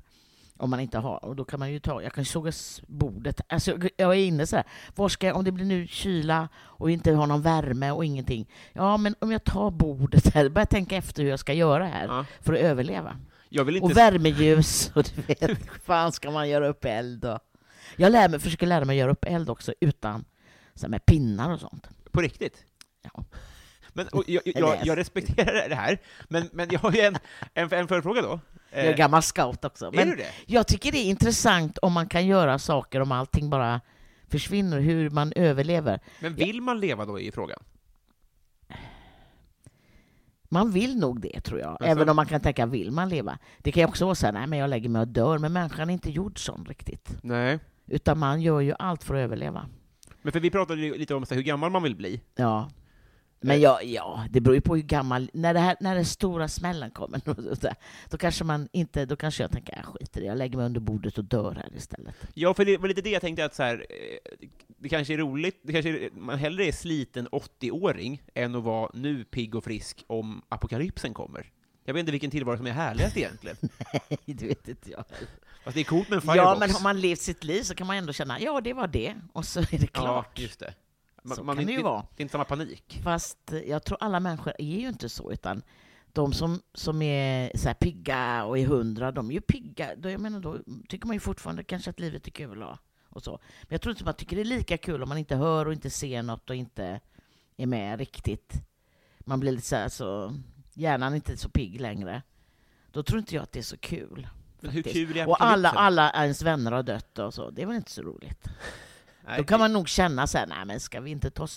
Om man inte har, och då kan man ju ta, jag kan såga bordet. Alltså, jag- jag är inne så här, var ska jag, om det blir nu kyla och inte har någon värme och ingenting. Ja, men om jag tar bordet här, börjar tänka efter hur jag ska göra här Ja. för att överleva. Jag inte... Och värmeljus, och du vet, hur fan ska man göra upp eld? Och... Jag lär mig, försöker lära mig att göra upp eld också utan så med pinnar och sånt. På riktigt? Ja. Men, jag, Eller- jag, jag respekterar det här, men, men jag har ju en, en, en förfråga då. Jag är Eh, gammal scout också. är Men du det? jag tycker det är intressant om man kan göra saker om allting bara försvinner, hur man överlever. Men vill man leva då i frågan? Man vill nog det, tror jag. Alltså- Även om man kan tänka, vill man leva? Det kan ju också vara så här, nej men jag lägger mig och dör. Men människan är inte gjord sån riktigt. Nej. Utan man gör ju allt för att överleva. Men för vi pratade ju lite om så här, hur gammal man vill bli. Ja. Men ja, ja, det beror ju på hur gammal... När, det här, när den stora smällen kommer, då kanske man inte... Då kanske jag tänker, jag skiter i det, jag lägger mig under bordet och dör här istället. Ja, för det var lite det jag tänkte att så här, eh, det kanske är roligt, det kanske är, man hellre är sliten 80-åring än att vara nu pigg och frisk om apokalypsen kommer. Jag vet inte vilken tillvaro som är härligast egentligen. Nej, det vet inte jag. Fast det är coolt med en firebox. Ja, men har man levt sitt liv så kan man ändå känna, ja, det var det, och så är det Ja, klart. just det. Så Man, kan det ju vara. det är inte samma panik. Fast jag tror alla människor är ju inte så, utan de som, som är så pigga och är hundra, de är ju pigga. Då, jag menar, då tycker man ju fortfarande kanske att livet är kul och, och så. Men jag tror inte man tycker det är lika kul om man inte hör och inte ser något och inte är med riktigt. Man blir lite så här, så hjärnan är inte så pigg längre. Då tror inte jag att det är så kul. Men hur kul är Och alla, apokalypsen? alla ens vänner har dött och så. Det är väl inte så roligt. Nej, Då kan man nog känna så här, nej men ska vi inte ta,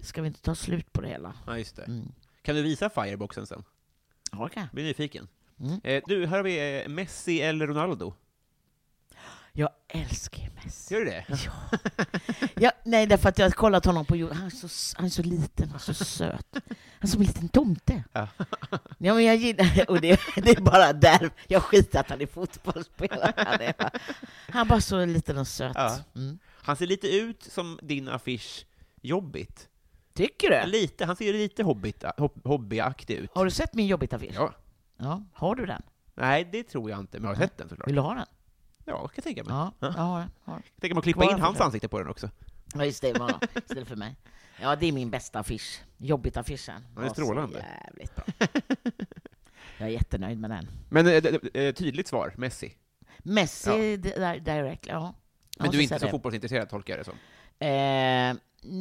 ska vi inte ta slut på det hela? Ja, just det. Mm. Kan du visa fireboxen sen? Ja, jag. Blir nyfiken. Mm. Eh, du, här har vi eh, Messi eller Ronaldo. Jag älskar ju Messi. Gör du det? Ja, nej, därför att jag har kollat honom på jorden. Han är så, han är så liten och så söt. Han är som en liten tomte. Ja. Ja, men jag gillar, och det, det är bara där. Jag skiter att han är fotbollsspelare. Han är, bara- han är bara så liten och söt. Ja. Mm. Han ser lite ut som din affisch Jobbigt. Tycker du? Lite, han ser lite hobbit, hobbyaktig ut. Har du sett min jobbigt affisch? Ja. ja. Har du den? Nej, det tror jag inte, men jag har sett den såklart. Vill du ha den? Ja, kan jag tänka mig. Ja, jag har den. Har den. Jag tänker mig att klippa Kvar in hans det. ansikte på den också. Ja, just det. Var istället för mig. Ja, det är min bästa affisch. Jobbigt-affischen. Ja, det är strålande. Jävligt bra. Jag är jättenöjd med den. Men eh, eh, tydligt svar, Messi. Messi di- di- direct, ja. Men du är inte så det. fotbollsintresserad, tolkar jag det som. Eh,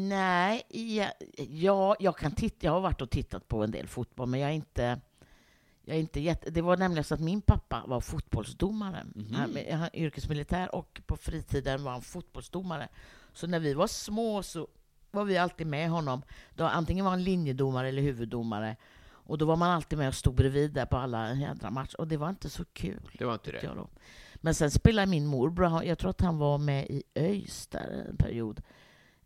nej, ja, ja, jag kan titta. Jag har varit och tittat på en del fotboll, men jag är inte... Jag är inte jätte, det var nämligen så att min pappa var fotbollsdomare. Mhm. Han, han är yrkesmilitär och på fritiden var han fotbollsdomare. Så när vi var små så var vi alltid med honom. Då, antingen var han linjedomare eller huvuddomare. Och då var man alltid med och stod bredvid där på alla jädra matcher. Och det var inte så kul. Det var inte det. Men sen spelade min morbror, jag tror att han var med i ÖIS där en period.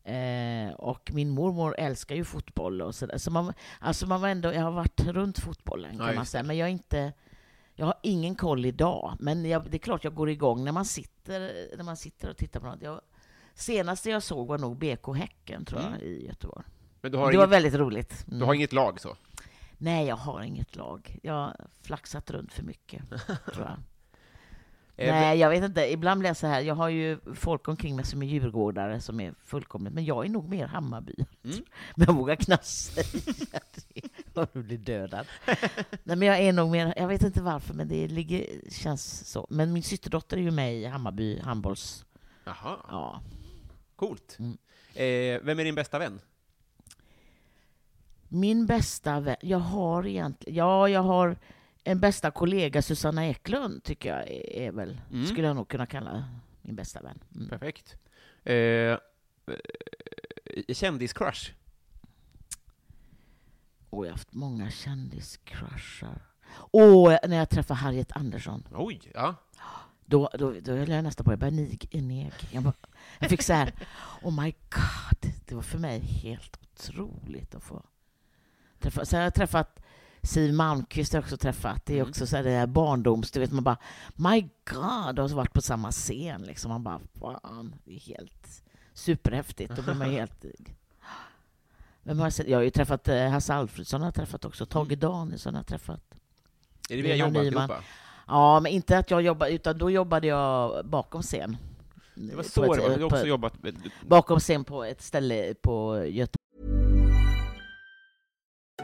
Eh, och min mormor älskar ju fotboll och sådär. Så man, alltså man var ändå, jag har varit runt fotbollen Ja, kan man just säga. Men jag inte, jag har ingen koll idag. Men jag, det är klart jag går igång när man sitter, när man sitter och tittar på något. Jag, senaste jag såg var nog BK Häcken tror jag Mm. i Göteborg. Men du har, det var inget, väldigt roligt. du Mm. har inget lag så? Nej, jag har inget lag. Jag har flaxat runt för mycket, tror jag. Eh, Nej, jag vet inte. Ibland blir jag så här. Jag har ju folk omkring mig som är djurgårdare som är fullkomligt, men jag är nog mer Hammarby. Mm. Men jag vågar knappt säga det. Om du blir dödad. Nej, men jag är nog mer, jag vet inte varför, men det ligger, känns så. Men min systerdotter är ju med i Hammarby handbolls... Jaha, Ja. coolt. Mm. Eh, vem är din bästa vän? Min bästa vän, jag har egentligen, ja, jag har en bästa kollega, Susanna Eklund, tycker jag är, väl, Mm. skulle jag nog kunna kalla min bästa vän. Mm. Perfekt. Eh, eh, kändiscrush? Och jag har haft många kändiscrushar. Åh, när jag träffade Harriet Andersson, Oj, ja. då, då, då höll jag nästan på att börja nig, neg. Jag, bara, jag fick så här, oh my god, det var för mig helt otroligt att få träffa. Sen har jag träffat Siw Malmkvist, har jag också träffat. Det är Mm. också så här, det här barndoms, du vet, man bara, my god, så varit på samma scen liksom. Man bara, fan, det är helt superhäftigt. Då blir man helt... Vem har jag, jag har ju träffat eh, Hasse Alfredson, har jag träffat också. Tage Mm. Danielsson har jag träffat. Är det vi har Lena jobbat Nyman. ihop? Ja, men inte att jag jobbade, utan då jobbade jag bakom scen. Det var så det var. Har på också jobbat. Bakom scen på ett ställe på Göteborg.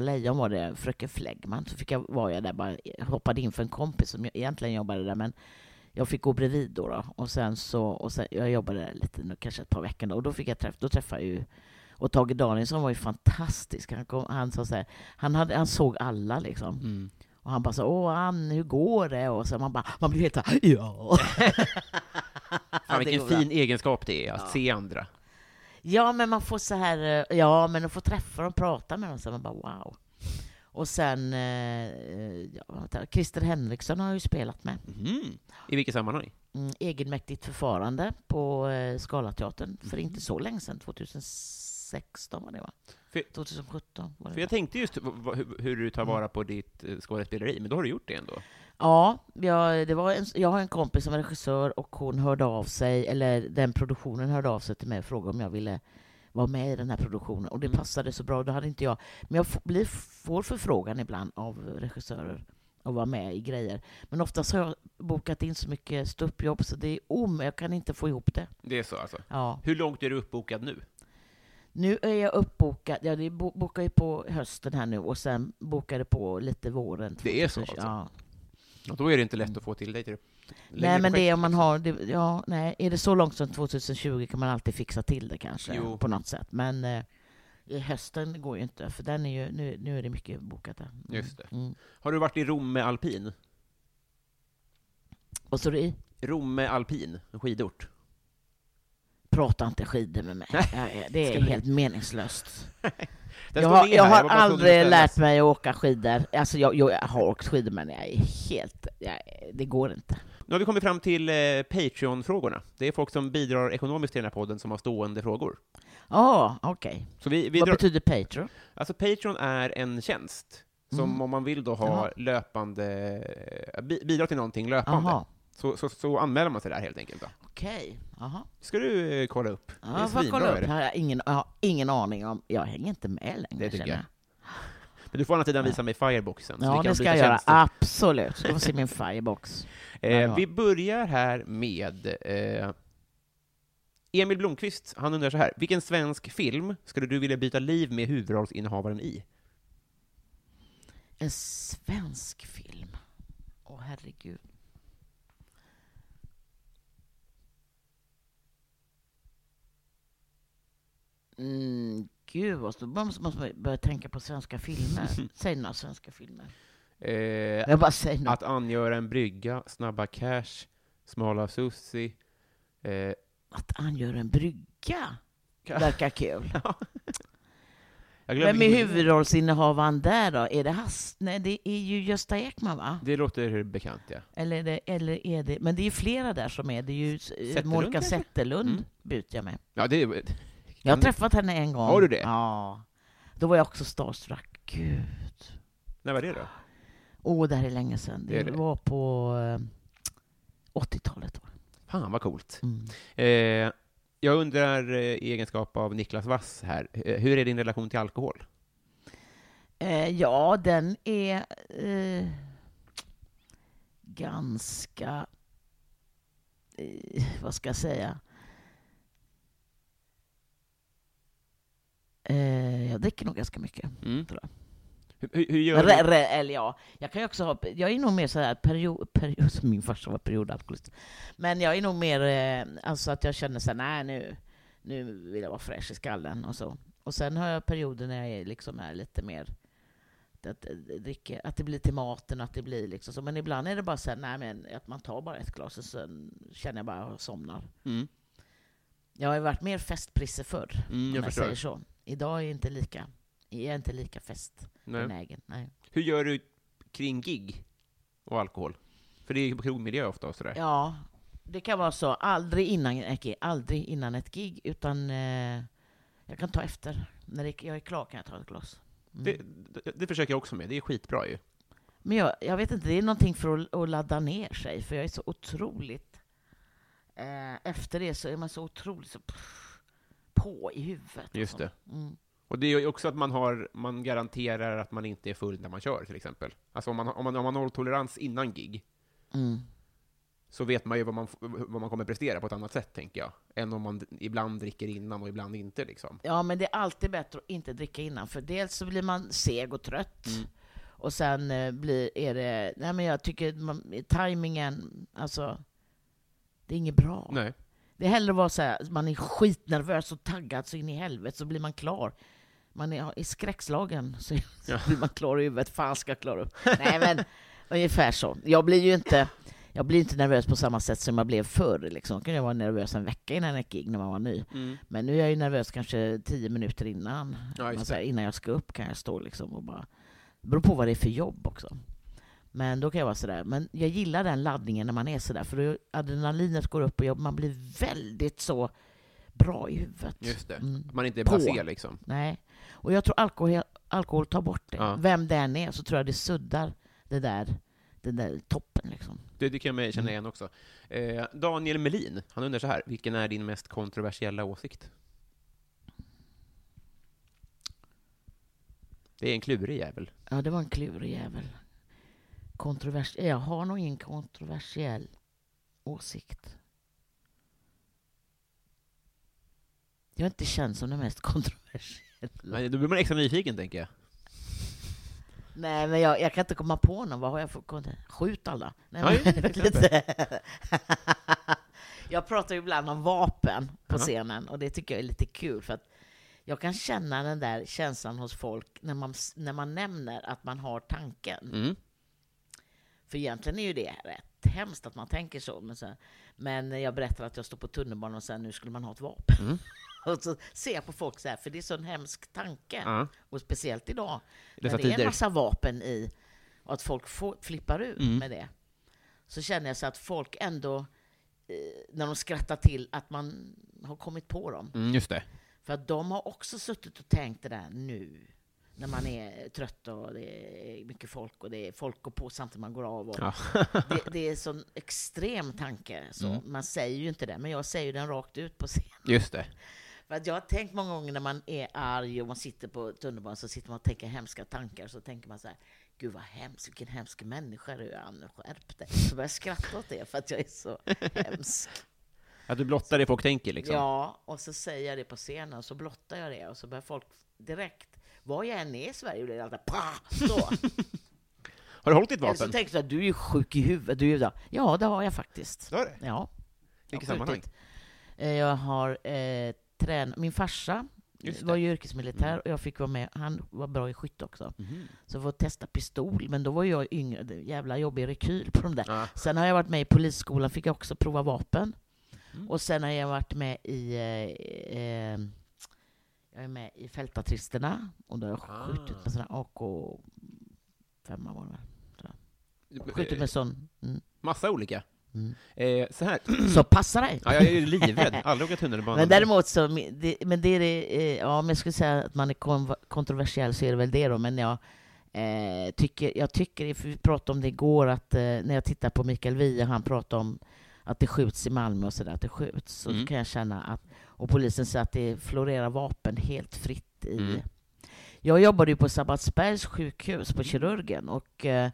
Lejon var det, fröken Fläggman. Så fick jag, var jag där, bara hoppade in för en kompis som egentligen jobbade där, men jag fick gå bredvid då. då. Och sen så, och sen, jag jobbade där lite, nu, kanske ett par veckor då, och då fick jag träffa, då träffade jag ju och Tage Danielsson var ju fantastisk. Han, kom, han, sa så här, han, hade, han såg alla liksom. Mm. Och han bara så åh Ann, hur går det? Och så man bara, man blir helt så här, ja. Fan, vilken fin egenskap det är, att se andra. Ja, men man får så här, eh, ja, men att få träffa dem, prata med dem, så man bara wow. Och sen, eh, ja, vänta, Christer Henriksson har jag ju spelat med. Mhm. I vilket sammanhang? Mm, egenmäktigt förfarande på eh, Scalateatern för inte så länge sedan, 2016 var det va? För- 2017 var det För jag va? tänkte just hur- hur du tar vara på ditt eh, skådespeleri, men då har du gjort det ändå. Ja, jag, det var en, jag har en kompis som är regissör och hon hörde av sig, eller den produktionen hörde av sig till mig och frågade om jag ville vara med i den här produktionen. Och det Mm. passade så bra, då hade inte jag... Men jag blir, får förfrågan ibland av regissörer att vara med i grejer. Men oftast har jag bokat in så mycket ståuppjobb så det är om, jag kan inte få ihop det. Det är så alltså. Ja. Hur långt är du uppbokad nu? Nu är jag uppbokad, ja det bo- bokar ju på hösten här nu och sen bokar det på lite våren. Det är så 2020. alltså? Ja. Och då är det inte lätt att få till dig till längre Nej, men det är om man har... Det, ja, nej, är det så långt som 2020 kan man alltid fixa till det kanske, Jo. på något sätt. Men eh, i hösten går ju inte, för den är ju, nu, nu är det mycket bokat där. Mm. Just det. Mm. Har du varit i Romme alpin? Och så är det i? Romme alpin, en skidort. Prata inte skidor med mig. Det är helt meningslöst. Den Jag har, jag har aldrig lärt mig att åka skidor. Alltså jag, jag har åkt skidor men jag är helt... Jag, det går inte. Nu har vi kommit fram till eh, Patreon-frågorna. Det är folk som bidrar ekonomiskt till den här podden som har stående frågor. Ja, okej. Så vi, vi Vad drar, betyder Patreon? alltså Patreon är en tjänst som Mm. om man vill då ha Jaha. löpande, eh, bi- bidra till någonting löpande, Jaha, så, så, så anmäler man sig där helt enkelt. Då. Okej. Jaha. Ska du eh, kolla upp? Det är Ja, jag får svinbra, kolla är upp. det. Det har jag, ingen, jag har ingen aning om. Jag hänger inte med längre. Det tycker känner jag. Men du får å andra sidan visa mig Fireboxen. så vi Ja, kan det ska byta jag göra. tjänster. Absolut. Ska få se min firebox. Eh, Ja. Vi börjar här med eh, Emil Blomqvist. Han undrar så här. Vilken svensk film skulle du vilja byta liv med huvudrollsinnehavaren i? En svensk film. Åh, herregud. Mm, gud, vad stort. måste, man börja tänka på svenska filmer. Säg några svenska filmer. Eh, Jag bara säger något. att angöra en brygga, Snabba Cash, Smala Sussi. Eh, Att han gör en brygga verkar kul. glömde Vem är huvudrollsinnehavaren där då? Är det Hass? Nej, det är ju Gösta Ekman, va? Det låter bekant, ja. Eller är det, eller är det... Men det är ju flera där som är. Det är ju Zetterlund, Monica? Zetterlund, Mm. byter jag med. Ja, det är... Jag har träffat henne en gång. Har du det? Ja. Då var jag också starstruck. Gud. När var det då? Åh, det här är länge sedan. Det, Det var på eh, 80-talet. va? Fan vad coolt. Mm. Eh, jag undrar eh, i egenskap av Niklas Wass här, eh, hur är din relation till alkohol? Eh, ja, den är eh, ganska... Eh, vad ska jag säga? Eh, jag dricker nog ganska mycket. Mm. Tror jag. Hur, hur, gör Re, re, eller ja, jag kan ju också ha, jag är nog mer sådär period, period som min farsa var periodalkoholist. Men jag är nog mer, eh, alltså att jag känner såhär, nej nu, nu vill jag vara fräsch i skallen och så. Och sen har jag perioder när jag är, liksom är lite mer, att, eh, dricker, att det blir till maten, att det blir liksom så. Men ibland är det bara så här, nej men att man tar bara ett glas och sen känner jag bara att jag somnar. Mm. Jag har ju varit mer festprisse förr, Mm, om jag jag säger så. Idag är jag inte lika, jag är inte lika Nej. festbenägen. Nej. Hur gör du kring gig och alkohol? För det är ju krogmiljö ofta och sådär. Ja, det kan vara så. Aldrig innan gig, aldrig innan ett gig utan eh, jag kan ta efter. När det, jag är klar kan jag ta ett glas. Mm. Det, det, det försöker jag också med, det är skitbra ju. Men jag, jag vet inte, det är någonting för att, att ladda ner sig, för jag är så otroligt... Eh, efter det så är man så otroligt så, pff, på i huvudet. Just det. Mm. Och det är ju också att man, har, man garanterar att man inte är full när man kör, till exempel. Alltså om man, om man, om man har nolltolerans innan gig, Mm. så vet man ju vad man, vad man kommer prestera på ett annat sätt, tänker jag. Än om man ibland dricker innan och ibland inte, liksom. Ja, men det är alltid bättre att inte dricka innan, för dels så blir man seg och trött. Mm. Och sen eh, blir, är det... Nej, men jag tycker man, tajmingen, alltså... Det är inget bra. Nej. Det är hellre att vara så här, man är skitnervös och taggad så in i helvete, så blir man klar. Man är, är skräckslagen, så Ja. blir man klar i huvudet. Fan ska jag klara upp. Nej, men ungefär så. Jag blir ju inte, jag blir inte nervös på samma sätt som jag blev förr. Liksom. Då kunde jag vara nervös en vecka innan ett gig när man var ny. Mm. Men nu är jag ju nervös kanske tio minuter innan. Ja, det. innan jag ska upp kan jag stå liksom och bara... Det beror på vad det är för jobb också. Men då kan jag vara sådär. Men jag gillar den laddningen när man är sådär. För då adrenalinet går upp och jag, man blir väldigt så bra i huvudet. Just det. Mm. Man inte är blasé, liksom. Nej. Och jag tror alkohol, alkohol tar bort det. Ja. Vem det än är så tror jag det suddar det där, den där toppen liksom. Det, det kan jag känna igen också. Eh, Daniel Melin, han undrar så här, vilken är din mest kontroversiella åsikt? Det är en klurig jävel. Ja, det var en klurig jävel. Kontrovers jag har nog ingen kontroversiell åsikt. Jag är inte känd som den mest kontroversiella. Men då blir man extra nyfiken, tänker jag. Nej, men jag, jag kan inte komma på någon. Vad har jag för Skjut alla. Nej, men, jag pratar ju ibland om vapen på Ja. scenen och det tycker jag är lite kul för att jag kan känna den där känslan hos folk när man, när man nämner att man har tanken. Mm. För egentligen är ju det rätt jättehemskt att man tänker så. Men, här, men jag berättar att jag står på tunnelbanan och säger nu skulle man ha ett vapen. Mm. och så ser jag på folk så här, för det är så en hemsk tanke. Ja. Och speciellt idag, när det är en massa vapen i och att folk får, flippar ur Mm. med det. Så känner jag så att folk ändå, eh, när de skrattar till, att man har kommit på dem. Mm, just det. För att de har också suttit och tänkt det där nu, när man är trött och det är mycket folk och det är folk går på samtidigt man går av. Och Ja. det, det är en sån extrem tanke. Så Mm. Man säger ju inte det, men jag säger den rakt ut på scen. Just det. För att jag har tänkt många gånger när man är arg och man sitter på tunnelbanan så sitter man och tänker hemska tankar. Så tänker man så här, gud vad hemskt, vilken hemsk människa du är, Anne, skärp dig. Så börjar jag skratta åt det för att jag är så hemsk. Att du blottar det folk tänker liksom. Ja, och så säger jag det på scenen och så blottar jag det och så börjar folk direkt, var jag än är i Sverige, blir det alltid pa! Så. Har du hållit ditt Eller så vapen? tänker du att du är ju sjuk i huvudet. Du är ju. Ja, det har jag faktiskt. Du har det? Ja. Vilket Jag sammanhang? Eh, Jag har eh, tränat, min farsa var ju yrkesmilitär Mm. och jag fick vara med. Han var bra i skytte också. Mhm. Så för att testa pistol, men då var jag yngre. Jävla jobbig rekyl på de där. Ja. Sen har jag varit med i polisskolan, fick jag också prova vapen. Mm. Och sen har jag varit med i eh, eh, jag är med i fältartisterna och då har jag Ah. skjutit med sådana AK femma var det. Skjutit med sån. Mm. Massa olika. Mm. Eh, så här. Så passa dig! Ja, jag är ju livrädd. Aldrig åka tunnelbana. Men däremot så, det, men det är det, eh, ja, om jag skulle säga att man är kon- kontroversiell så är det väl det då, men jag eh, tycker, jag tycker, vi pratade om det igår, att eh, när jag tittar på Mikael Wiehe, han pratade om att det skjuts i Malmö och sådär, att det skjuts, så Mm. kan jag känna att, och polisen säger att det florerar vapen helt fritt i... Mm. Jag jobbade ju på Sabbatsbergs sjukhus, på kirurgen, och eh,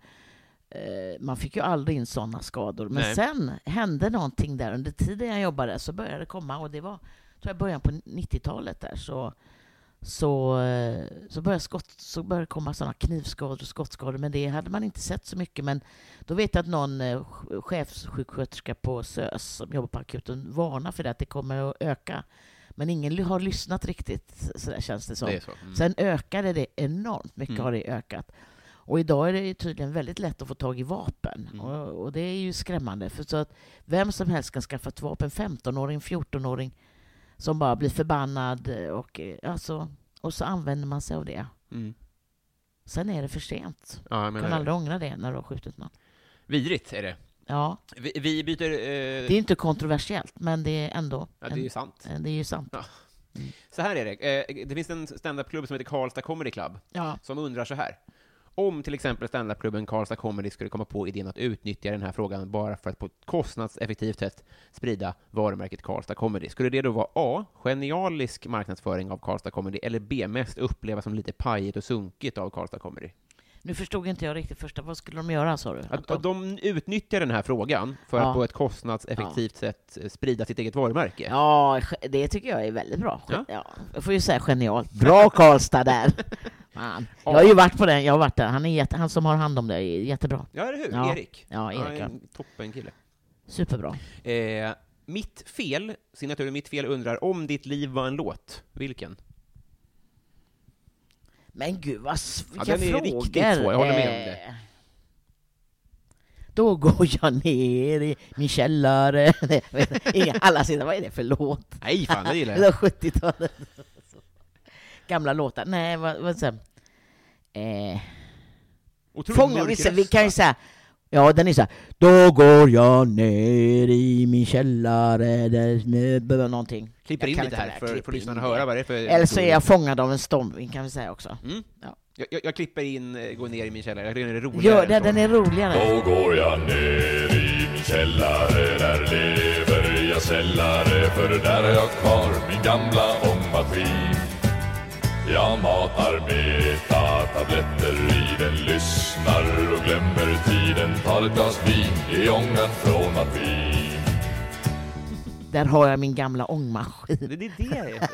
eh, man fick ju aldrig in sådana skador. Men Nej. sen hände någonting där under tiden jag jobbade, så började det komma, och det var tror jag början på 90-talet där, så, så, eh, så, började skott, så började komma sådana knivskador och skottskador, men det hade man inte sett så mycket. Men då vet jag att någon eh, ch- chefssjuksköterska på SÖS som jobbar på akuten varnar för det, att det kommer att öka. Men ingen har lyssnat riktigt, så där känns det som. Det så. Mm. Sen ökade det enormt mycket, Mm. har det ökat. Och idag är det tydligen väldigt lätt att få tag i vapen. Mm. Och, och det är ju skrämmande. För så att vem som helst kan skaffa ett vapen, 15-åring, 14-åring, som bara blir förbannad och, eh, alltså, och så använder man sig av det. Mm. Sen är det för sent. Ja, kan det. aldrig ångra det när du har skjutit någon. Vidrigt är det. Ja, Vi, vi byter... Eh, det är inte kontroversiellt, men det är ändå... ja, det är ju sant. en, det är ju sant. Ja. Så här är det. Eh, det finns en standupklubb som heter Karlstad Comedy Club, Ja. som undrar så här. Om till exempel standupklubben Karlstad Comedy skulle komma på idén att utnyttja den här frågan bara för att på ett kostnadseffektivt sätt sprida varumärket Karlstad Comedy, skulle det då vara A. Genialisk marknadsföring av Karlstad Comedy, eller B. Mest upplevas som lite pajigt och sunkigt av Karlstad Comedy? Nu förstod inte jag riktigt första. Vad skulle de göra, sa du? Att, att de utnyttjar den här frågan för Ja. att på ett kostnadseffektivt sätt eh, sprida sitt eget varumärke. Ja, det tycker jag är väldigt bra. Ja. Ja. jag får ju säga genialt. Bra Karlstad där! Man. Jag har ju varit på den, jag har varit där. Han, är jätte, han som har hand om det är jättebra. Ja, eller hur? Ja. Erik. Ja, Erik, ja. en toppen kille. Superbra. Eh, mitt fel, signaturen Mitt fel undrar om ditt liv var en låt, vilken? Men gud vad s- Ja, vilka den är frågor! riktigt svår, jag håller med om det. Eh, Då går jag ner i min källare. Inga, alla sitter, vad är det för låt? Nej, fan, det gillar Det jag. var 70-talet. Gamla låtar. Nej, vad, vad säger eh, Otroligt Fånga mörk vissa, röst, vi kan ju säga, ja den är så här, Då går jag ner i min källare där någonting. Klipper in lite här det här, för, för lyssnarna att höra vad det är för... Eller så är jag fångad av en storm, kan vi säga också. Mm. Ja. Jag, jag, jag klipper in eh, Gå ner i min källare, jag tycker den är roligare. Gör det, så. den är roligare. Då går jag ner i min källare, där lever jag sällare, för där har jag kvar min gamla ångmaskin. Jag matar beta-tabletter i den, lyssnar och glömmer tiden, tar ett glas vin i ångan från maskin. Där har jag min gamla ångmaskin. Det, det är det.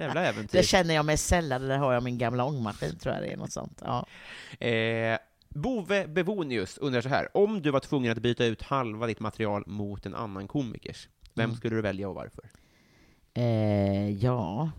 Jävla äventyr. Där känner jag mig sällare, där har jag min gamla ångmaskin, tror jag det är något sånt. Ja. Eh, Bove Bevonius undrar så här. Om du var tvungen att byta ut halva ditt material mot en annan komikers, vem Mm. skulle du välja och varför? Eh, ja.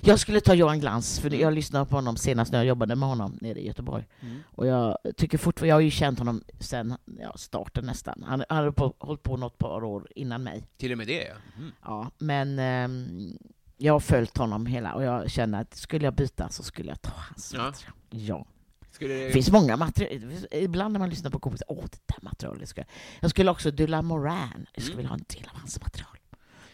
Jag skulle ta Johan Glans, för jag lyssnade på honom senast när jag jobbade med honom nere i Göteborg. Mm. Och jag tycker fortfarande, jag har ju känt honom sen ja, starten nästan. Han han hade på, hållit på något par år innan mig. Till och med det, ja. Mm. Ja, men ehm, jag har följt honom hela och jag känner att skulle jag byta så skulle jag ta hans Ja. material. Ja. Skulle Det finns många material. Ibland när man lyssnar på kompisar, åh det där materialet ska jag... Jag skulle också Dylan Moran, jag skulle Mm. vilja ha en del av hans material.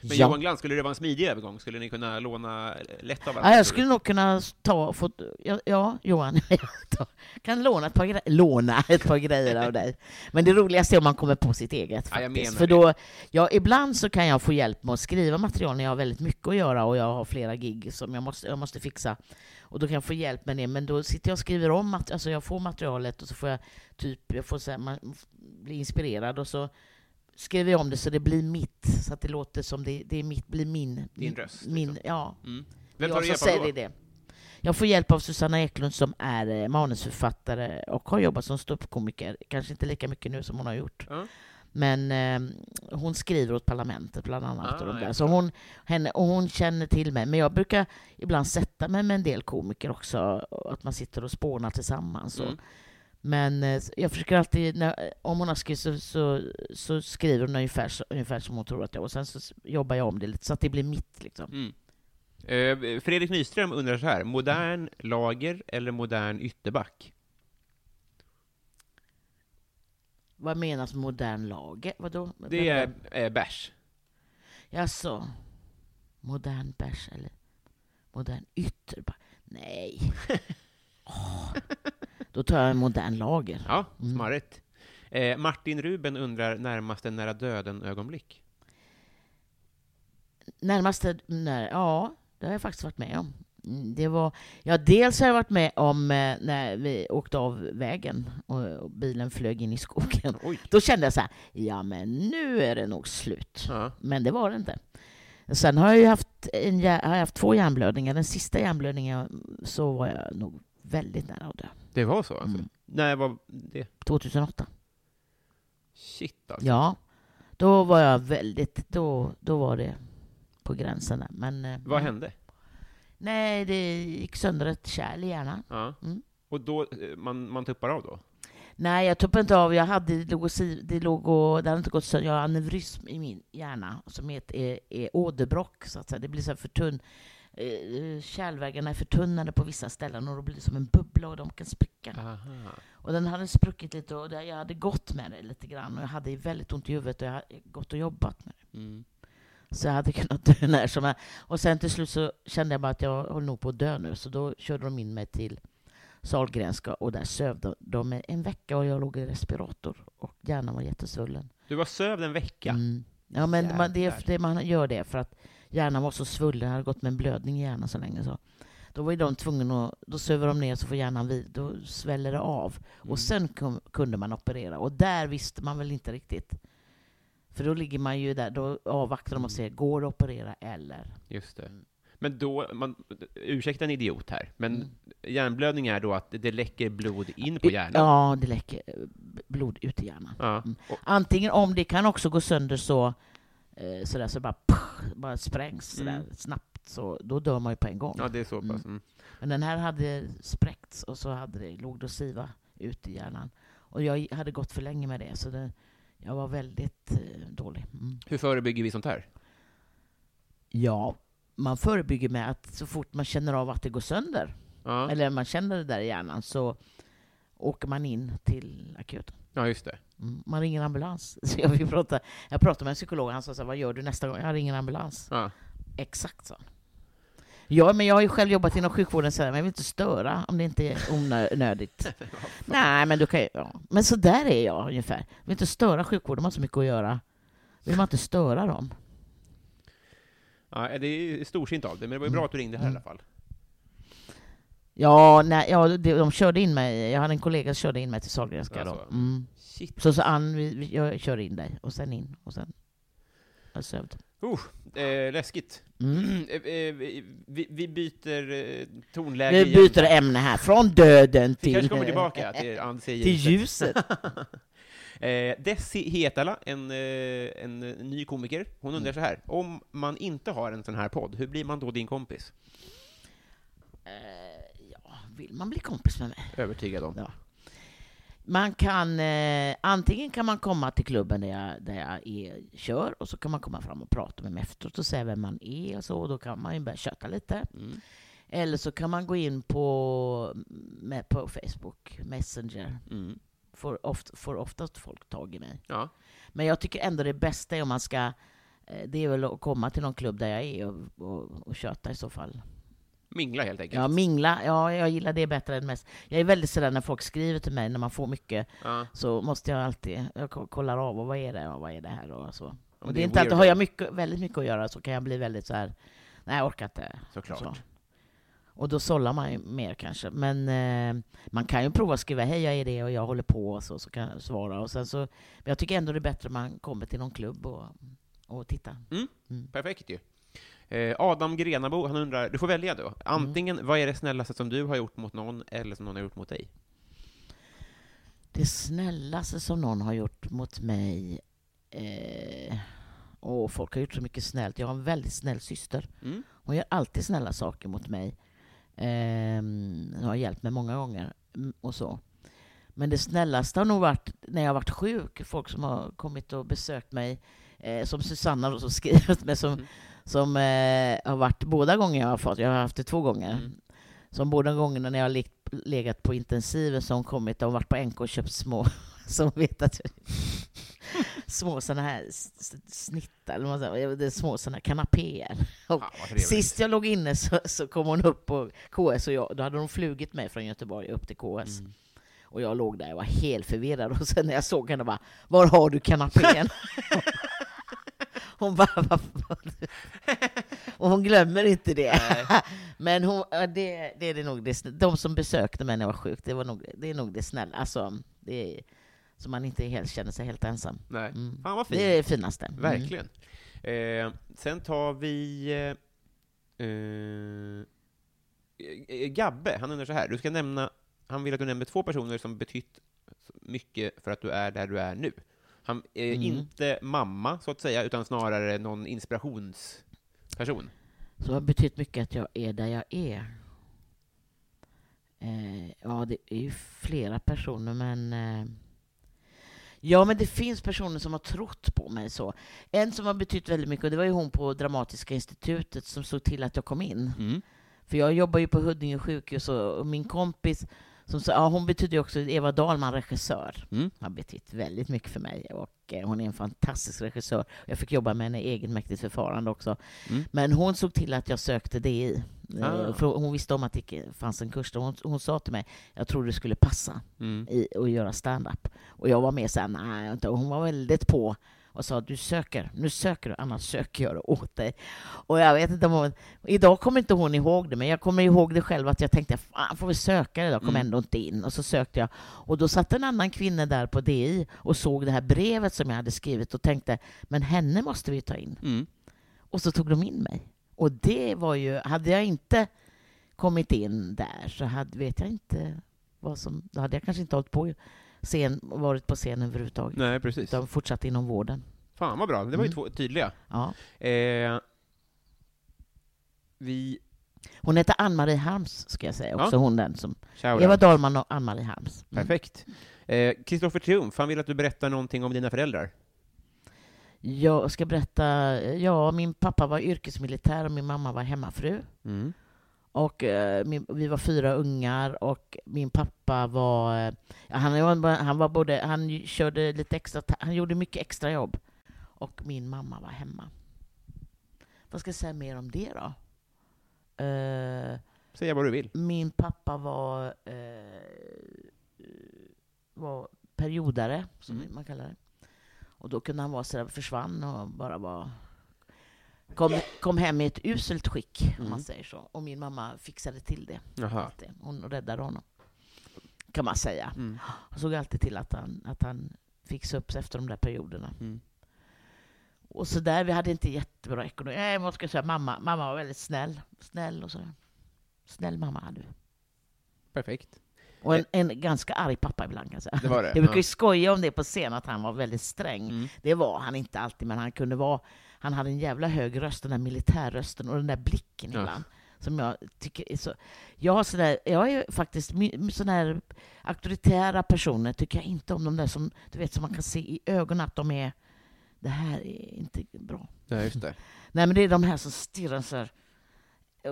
Men ja. Johan Glans, skulle det vara en smidig övergång? Skulle ni kunna låna lätt av Ja, jag skulle nog kunna ta få... Ja, ja Johan, jag kan låna ett, par gre- låna ett par grejer av dig. Men det roligaste är om man kommer på sitt eget. Ja, Faktiskt. menar För då, ja, ibland så kan jag få hjälp med att skriva material när jag har väldigt mycket att göra och jag har flera gig som jag måste, jag måste fixa. Och då kan jag få hjälp med det. Men då sitter jag och skriver om, alltså jag får materialet och så får jag typ, jag får så här, man blir inspirerad och så skriver jag om det så det blir mitt, så att det låter som det, det är mitt, blir min. Din röst, Min, liksom. ja. Mm. Vem tar jag du hjälp av då? det. Jag får hjälp av Susanna Eklund som är eh, manusförfattare och har jobbat som ståuppkomiker. Kanske inte lika mycket nu som hon har gjort. Ja. Men eh, hon skriver åt Parlamentet bland annat. Ah, och, de där. Så hon, henne, och hon känner till mig. Men jag brukar ibland sätta mig med en del komiker också. Att man sitter och spånar tillsammans. och- Mm. Men eh, jag försöker alltid, när, om hon har skrivit så, så, så skriver hon ungefär, så- ungefär som hon tror att jag Och sen så jobbar jag om det lite så att det blir mitt. Liksom. Mm. Eh, Fredrik Nyström undrar så här, modern lager eller modern ytterback? Vad menas modern lager? Vadå? Det är eh, bärs. Jaså? Modern bärs eller modern ytterback? Nej. Åh. Då tar jag en modern lager. Ja, Mm. smarrigt. Eh, Martin Ruben undrar närmast en nära döden-ögonblick. Närmaste, när, ja, det har jag faktiskt varit med om. Mm, Det var, ja, dels har jag varit med om eh, när vi åkte av vägen och, och bilen flög in i skogen. Oj. Då kände jag så här, ja men nu är det nog slut. Ja. Men det var det inte. Sen har jag ju haft, en, har jag haft två hjärnblödningar. Den sista hjärnblödningen så var jag nog väldigt nära att dö. Det var så alltså? Mm. När var det? 2008. Shit alltså. Ja, då var jag väldigt, då, då var det på gränsen där. Men, eh, Vad hände? Nej, det gick sönder ett kärl i hjärnan. Ja. Mm. Och då, eh, man, man tuppar av då? Nej, jag tuppade inte av. Jag hade, det låg och, si- det låg och, det hade inte gått sönder. Jag har aneurysm i min hjärna som heter, är, är åderbråck, så att säga. Det blir så här för tunn. Eh, Kärlväggarna är förtunnade på vissa ställen och då blir det som en bubbla och de kan spricka. Aha. Och den hade spruckit lite och jag hade gått med det lite grann och jag hade väldigt ont i huvudet och jag hade gått och jobbat med det. Mm. Så jag hade kunnat dö när som helst. Och sen till slut så kände jag bara att jag håller nog på att dö nu. Så då körde de in mig till Sahlgrenska och där sövde de en vecka och jag låg i respirator och hjärnan var jättesvullen. Du var sövd en vecka? Mm. Ja, men man, det, det, man gör det för att hjärnan var så svullen, jag hade gått med en blödning i hjärnan så länge. Så. Då var ju de tvungna att, då söver de ner så får hjärnan vid, då sväller det av. Mm. Och sen kom, kunde man operera. Och där visste man väl inte riktigt. För då ligger man ju där, då avvaktar de och ser, går det att operera eller? Just det. Men då, man, ursäkta en idiot här, men Mm. hjärnblödning är då att det läcker blod in på hjärnan? Ja, det läcker eh, blod ut i hjärnan. Ja. Mm. Antingen om det kan också gå sönder så, eh, sådär, så bara, bara sprängs sådär, Mm. snabbt, så då dör man ju på en gång. ja, det är så pass. Mm. Men den här hade spräckts och så hade det, låg det och siva ut i hjärnan. Och jag hade gått för länge med det, så det, jag var väldigt eh, dålig. Mm. Hur förebygger vi sånt här? Ja, man förebygger med att så fort man känner av att det går sönder, Ja, eller man känner det där i hjärnan, så åker man in till akuten. Ja just det. Mm, Man ringer ambulans. Så jag, vi pratade, jag pratade med en psykolog, han sa så här, vad gör du nästa gång? Jag ringer ambulans. Ja. Exakt så. Ja, men jag har ju själv jobbat inom sjukvården, så här, men jag vill inte störa om det inte är onödigt. Nej, men du kan ju, ja. Men så där är jag ungefär. Jag vill inte störa sjukvården, de har så mycket att göra. Vill man inte störa dem? Ja, det är storsint av dig, men det var ju bra att du ringde här i alla fall. Ja, nej, ja de, de körde in mig. Jag hade en kollega som körde in mig till Sahlgrenska. Då. Alltså. Mm. Så sa Ann, vi, vi, jag kör in dig, och sen in, och sen... Jag sövde. Uh, eh, läskigt. Mm. Eh, eh, vi, vi- vi byter eh, tonläge Vi igen. byter ämne här, från döden Vi till... kanske kommer tillbaka till till ljuset. Eh, Desi Hetala, en, eh, en eh, ny komiker, hon undrar så här, om man inte har en sån här podd, hur blir man då din kompis? Vill man bli kompis med mig. Övertygad om. Ja. Man kan, eh, antingen kan man komma till klubben där jag, där jag är, kör och så kan man komma fram och prata med mig efteråt och säga vem man är och så. Och då kan man ju börja köta lite. Mm. Eller så kan man gå in på, med, på Facebook, Messenger. Mm. Får, oft, får oftast folk tag i mig. Ja. Men jag tycker ändå det bästa är om man ska, eh, det är väl att komma till någon klubb där jag är och, och, och köta i så fall. Mingla helt enkelt. Ja, mingla. Ja, jag gillar det bättre än mest. Jag är väldigt sådär när folk skriver till mig, när man får mycket, Ja. så måste jag alltid, jag ko- kollar av, och vad är det, och vad är det här och så. Och det det är inte alltid, har jag mycket, väldigt mycket att göra så kan jag bli väldigt så här. nej jag orkar inte. Såklart. Så. Och då sållar man ju mer kanske. Men eh, man kan ju prova att skriva, hej jag är det och jag håller på, och så, så kan jag svara. Och sen så, men jag tycker ändå det är bättre om man kommer till någon klubb och, och tittar. Perfekt ju. Eh, Adam Grenabo, han undrar, du får välja då. Antingen, vad är det snällaste som du har gjort mot någon, eller som någon har gjort mot dig? Det snällaste som någon har gjort mot mig... Eh, och folk har gjort så mycket snällt. Jag har en väldigt snäll syster. Mm. Hon gör alltid snälla saker mot mig. Eh, hon har hjälpt mig många gånger. mm, och så. Men det snällaste har nog varit när jag har varit sjuk. Folk som har kommit och besökt mig. Eh, som Susanna då, som skrivit mig. Som, Mm. Som eh, har varit båda gånger jag har fått. Jag har haft det två gånger. Mm. Som båda gångerna när jag har ligt, legat på intensiven hon kommit och varit på NK och köpt små, som vet att små sådana här snittar, eller vad det är små sådana här kanapéer. Och Ja, sist jag låg inne så, så kom hon upp på KS och jag, då hade de flugit mig från Göteborg upp till KS. Mm. Och jag låg där och var helt förvirrad och sen när jag såg henne bara, var har du kanapén? Hon bara, vad fan? Och hon glömmer inte det. Men hon, det, det är det nog det, de som besökte mig när jag var sjuk, det, var nog, det är nog det snälla. Alltså, det är, så man inte helt känner sig helt ensam. Nej. Mm. Fan vad fint. Det är det finaste. Mm. Verkligen. Eh, sen tar vi... Eh, eh, Gabbe, han undrar så här. Du ska nämna, han vill att du nämner två personer som betytt mycket för att du är där du är nu. Han är Mm. inte mamma, så att säga, utan snarare någon inspirationsperson. Så det har betytt mycket att jag är där jag är. Eh, ja, det är ju flera personer, men... Eh, ja, men det finns personer som har trott på mig så. En som har betytt väldigt mycket, och det var ju hon på Dramatiska institutet som såg till att jag kom in. Mm. För jag jobbar ju på Huddinge sjukhus och, och min kompis som ja, hon betyder också Eva Dahlman, regissör. Mm. Har betytt väldigt mycket för mig och eh, hon är en fantastisk regissör. Jag fick jobba med henne i egenmäktigt förfarande också. Mm. Men hon såg till att jag sökte DI. Eh, Ah. För hon visste om att det fanns en kurs. Hon, hon sa till mig, jag tror du skulle passa Mm. i att göra stand-up. Och jag var med såhär, nej, hon var väldigt på och sa, du söker, nu söker du, annars söker jag det åt dig. Och jag vet inte om hon, idag kommer inte hon ihåg det, men jag kommer ihåg det själv att jag tänkte, fan får vi söka det då, kom Mm. ändå inte in. Och så sökte jag. Och då satt en annan kvinna där på DI och såg det här brevet som jag hade skrivit och tänkte, men henne måste vi ta in. Mm. Och så tog de in mig. Och det var ju, hade jag inte kommit in där så hade, vet jag inte vad som, då hade jag kanske inte hållit på scen, varit på scenen överhuvudtaget. Nej, precis. Utan fortsatt inom vården. Fan vad bra, det var ju Mm. två tydliga. Ja. Eh, vi... Hon heter Ann-Marie Harms, ska jag säga. Också Ja. hon den som... Shout Eva. Dahlman och Ann-Marie Harms. Mm. Perfekt. Eh, Kristoffer Triumf, han vill att du berättar någonting om dina föräldrar. Jag ska berätta, ja, min pappa var yrkesmilitär och min mamma var hemmafru. Mm. Och eh, min, vi var fyra ungar och min pappa var... eh, han, han var både... Han körde lite extra... Han gjorde mycket extra jobb. Och min mamma var hemma. Vad ska jag säga mer om det då? Eh, Säga vad du vill. min pappa var... eh, var periodare, som Mm. man kallar det. Och då kunde han vara sådär, försvann och bara var... Kom, kom hem i ett uselt skick, om Mm. man säger så. Och min mamma fixade till det. Alltid. Hon räddade honom, kan man säga. Mm. Hon såg alltid till att han, att han fixade upp sig efter de där perioderna. Mm. Och så där, vi hade inte jättebra ekonomi. Nej, jag måste säga mamma, mamma var väldigt snäll. Snäll och sådär. Snäll mamma hade vi. Perfekt. Och en, en ganska arg pappa ibland kan jag säga. Det var det, Jag brukar ja. ju skoja om det på scen, att han var väldigt sträng. Mm. Det var han inte alltid, men han kunde vara... Han hade en jävla hög röst, den där militärrösten och den där blicken ibland. som jag tycker är så... Jag, har sådär, jag är faktiskt... Sådana här auktoritära personer tycker jag inte om. De där som, du vet, som man kan se i ögonen att de är... Det här är inte bra. Ja, just det. Nej, men det är de här som stirrar så här.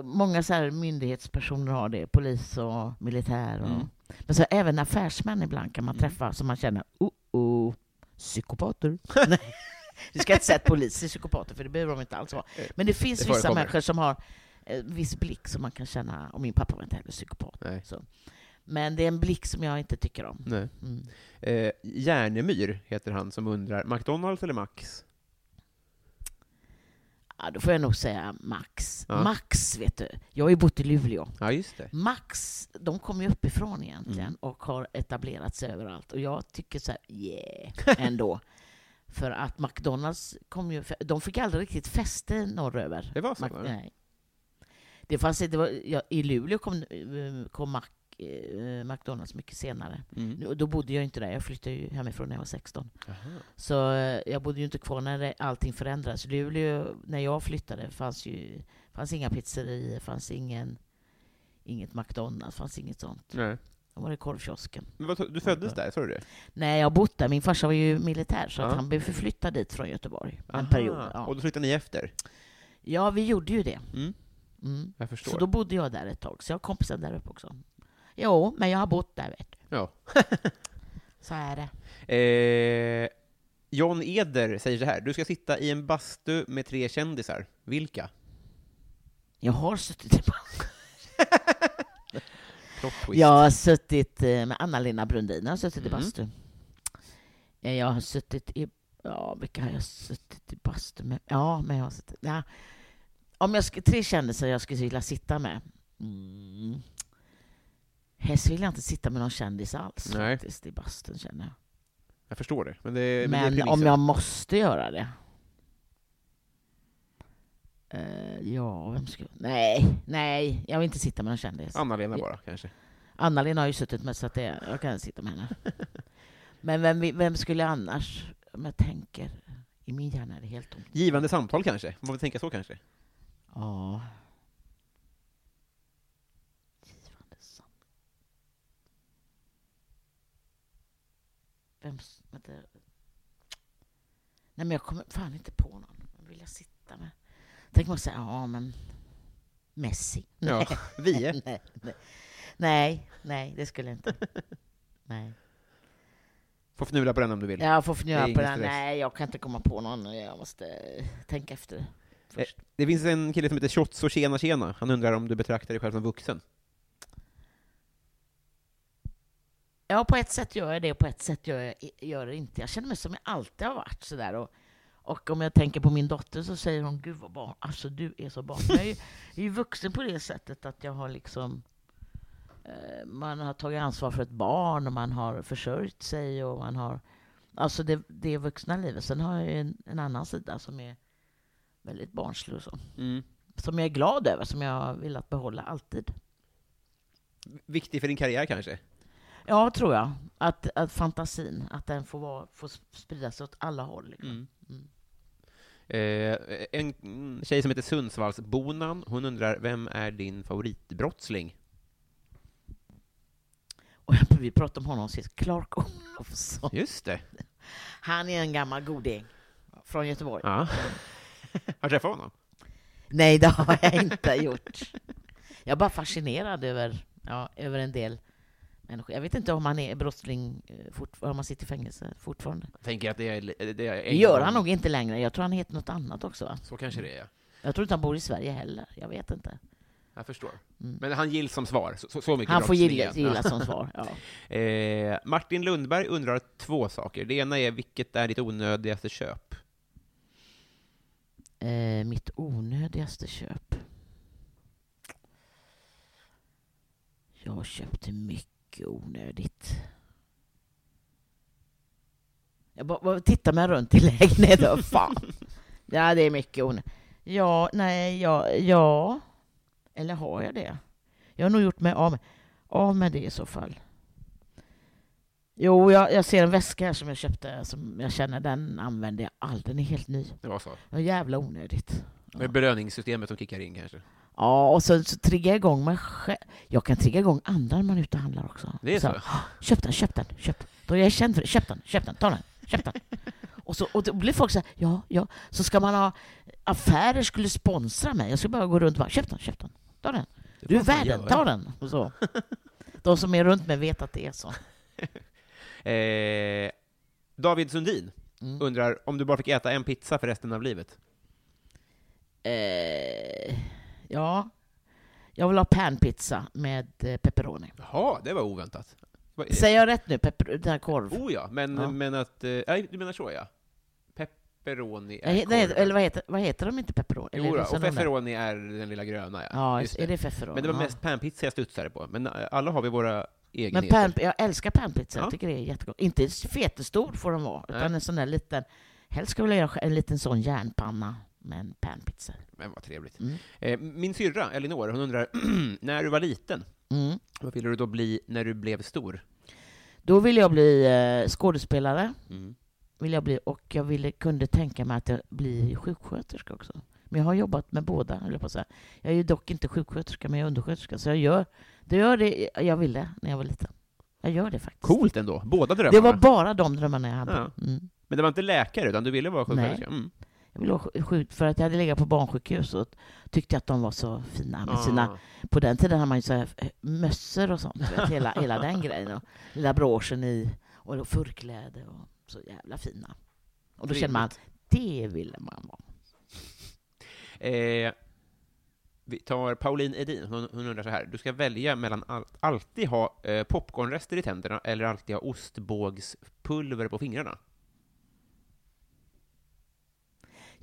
Många så här myndighetspersoner har det, polis och militär. Och, Mm. Men så även affärsmän ibland kan man Mm. träffa som man känner, oh, oh psykopater. Du ska inte säga att poliser är psykopater, för det behöver de inte alls vara. Men det finns Det vissa förekommer. människor som har en viss blick som man kan känna, och min pappa var inte heller psykopat. Nej. Så. Men det är en blick som jag inte tycker om. Nej. Mm. Eh, Järnemyr heter han som undrar, McDonalds eller Max? Ja, då får jag nog säga Max. Ja. Max, vet du. Jag har ju bott i Luleå. Ja, just det. Max, de kommer ju uppifrån egentligen Mm. och har etablerat sig överallt. Och jag tycker så här, yeah, ändå. För att McDonalds kom ju, de fick aldrig riktigt fäste norröver. Det var så? Mac- nej. Det fanns, det var, ja, I Luleå kom, eh, kom Mac, eh, McDonalds mycket senare. Mm. Då bodde jag inte där, jag flyttade ju hemifrån när jag var 16. Aha. Så eh, jag bodde ju inte kvar när det, allting förändrades. Luleå, när jag flyttade, fanns ju fanns inga pizzerior, fanns ingen, inget McDonalds, fanns inget sånt. Nej. Då var det korvkiosken. Men vad, du föddes där, sa du det? Nej, jag har bott där. Min farsa var ju militär, så att Ja. han blev förflyttad dit från Göteborg en Aha. period. Och Ja. då flyttade ni efter? ja, vi gjorde ju det. Mm. Mm. Jag förstår. Så då bodde jag där ett tag, så jag har kompisar där uppe också. Jo, men jag har bott där, vet du. Ja. Så är det. Eh, John Eder säger så här, du ska sitta i en bastu med tre kändisar. Vilka? Jag har suttit i. Jag har suttit eh, med Anna-Lena Brundin, jag har suttit i Mm. bastu. Eh, Jag har suttit i... Ja, vilka har jag suttit i bastu med? Ja, men jag har suttit... Ja. Om jag ska, tre kändisar jag skulle vilja sitta med. Mm. Helst vill jag inte sitta med någon kändis alls Nej. faktiskt i bastun, känner jag. Jag förstår det. Men, det, men, Men, det om jag måste göra det... Eh, ja, vem skulle... Nej, nej, jag vill inte sitta med någon kändis. Anna-Lena bara, kanske. Anna-Lena har ju suttit med så att det, jag kan sitta med henne. Men vem, vem skulle annars, om jag tänker, i min hjärna är det helt tomt. Givande samtal kanske? Man får tänka så kanske? Ja. Givande sam- Vem, vänta. Nej men jag kommer fan inte på någon. Vem vill jag sitta med? Tänk man säga, ja men Messi. Ja, vi nej, nej. nej, nej, det skulle jag inte. Nej. Får fnula på den om du vill. Jag får fnula på den. stress. Nej, jag kan inte komma på någon. Jag måste tänka efter först. Det finns en kille som heter Shots och tjena tjena. Han undrar om du betraktar dig själv som vuxen? Ja, på ett sätt gör jag det, och på ett sätt gör jag gör det inte. Jag känner mig som jag alltid har varit sådär. Och, och om jag tänker på min dotter så säger hon, gud vad barn, alltså du är så barn. Jag är, ju- jag är vuxen på det sättet att jag har liksom eh, man har tagit ansvar för ett barn och man har försörjt sig och man har alltså det, det vuxna livet. Sen har jag ju en, en annan sida som är väldigt barnslig och så. Mm. Som jag är glad över, som jag har velat behålla alltid. Viktig för din karriär kanske? Ja, tror jag. Att, att fantasin, att den får, vara, får sprida sig åt alla håll. Liksom. Mm. Mm. Eh, en mm, tjej som heter Sundsvallsbonan, hon undrar, vem är din favoritbrottsling? Och vi pratade om honom sist, Clark Olofsson. Just det. Han är en gammal goding från Göteborg. Ja. Har du träffat honom? Nej, det har jag inte gjort. Jag är bara fascinerad över, ja, över en del människor. Jag vet inte om han är brottsling, eh, om han sitter i fängelse fortfarande. Jag tänker att det är... Det, är gör han nog inte längre. Jag tror han heter något annat också. Va? Så kanske det är, ja. Jag tror inte han bor i Sverige heller. Jag vet inte. Jag förstår. Mm. Men han gills som svar, så, så- mycket Han får gilla, gilla som svar. Ja. Eh, Martin Lundberg undrar två saker. Det ena är, vilket är ditt onödigaste köp? Eh, mitt onödigaste köp. Jag köpte mycket onödigt. Jag bara, bara tittar mig runt i lägenheten. Fan. Ja, det är mycket onödigt. Ja, nej, ja, ja. Eller har jag det? Jag har nog gjort mig av med, av med det i så fall. Jo, jag, jag ser en väska här som jag köpte, som jag känner den använder jag aldrig. Den är helt ny. Det var så. Ja, jävla onödigt. Det är belöningssystemet som kickar in kanske. Ja, och så, så triggar jag igång mig själv. Jag kan trigga igång andra när man är ute och handlar också. Det är så? Köp den, köp den, köp. Då är jag känd för det. Köp den, köp den, ta den, köp den. och, så, och då blir folk så här, ja, ja. Så ska man ha affärer skulle sponsra mig. Jag skulle bara gå runt och bara, köp den, köp den, ta den. Du är värd den, ta den. Och så. De som är runt mig vet att det är så. Eh, David Sundin Mm. undrar om du bara fick äta en pizza för resten av livet? Eh, ja, jag vill ha panpizza med eh, pepperoni. Jaha, det var oväntat. Säger jag rätt nu? Pepper, den här korv? Oh ja, men, Ja. men att... Eh, nej, du menar så ja. Pepperoni är he- nej, eller vad heter, vad heter de inte? Pepperoni? Jo då, och de pepperoni är den lilla gröna ja. Ja, Just är det pepperoni? Men det var Ja. mest panpizza jag studsade på. Men eh, alla har vi våra Men egenheter. pan, jag älskar panpizza, Ja. jag tycker det är jättegott. Inte fetestor får den vara, utan Nej. en sån där liten... Helst ska jag vilja en liten sån järnpanna med en panpizza. Men vad trevligt. Mm. Eh, min syrra, Elinor, hon undrar, när du var liten, Mm. vad ville du då bli när du blev stor? Då ville jag bli eh, skådespelare, Mm. vill jag bli, och jag ville, kunde tänka mig att jag blir sjuksköterska också. Men jag har jobbat med båda, höll jag på att säga. Jag är ju dock inte sjuksköterska, men jag är undersköterska. Så jag gör det, gör det jag ville när jag var liten. Jag gör det faktiskt. Coolt ändå, båda drömmarna. Det var bara de drömmarna jag hade. Ja. Mm. Men det var inte läkare, utan du ville vara sjuksköterska? Mm. Jag vara sjuk för att jag hade legat på barnsjukhus och tyckte att de var så fina med sina... Ah. På den tiden hade man ju så här eh, mössor och sånt, vet, hela, hela den grejen. Och lilla broschen i, och då furkläder och så jävla fina. Och då kände man, det ville man vara. Eh, vi tar Pauline Edin, hon, hon undrar så här. Du ska välja mellan all, alltid ha eh, popcornrester i tänderna eller alltid ha ostbågspulver på fingrarna.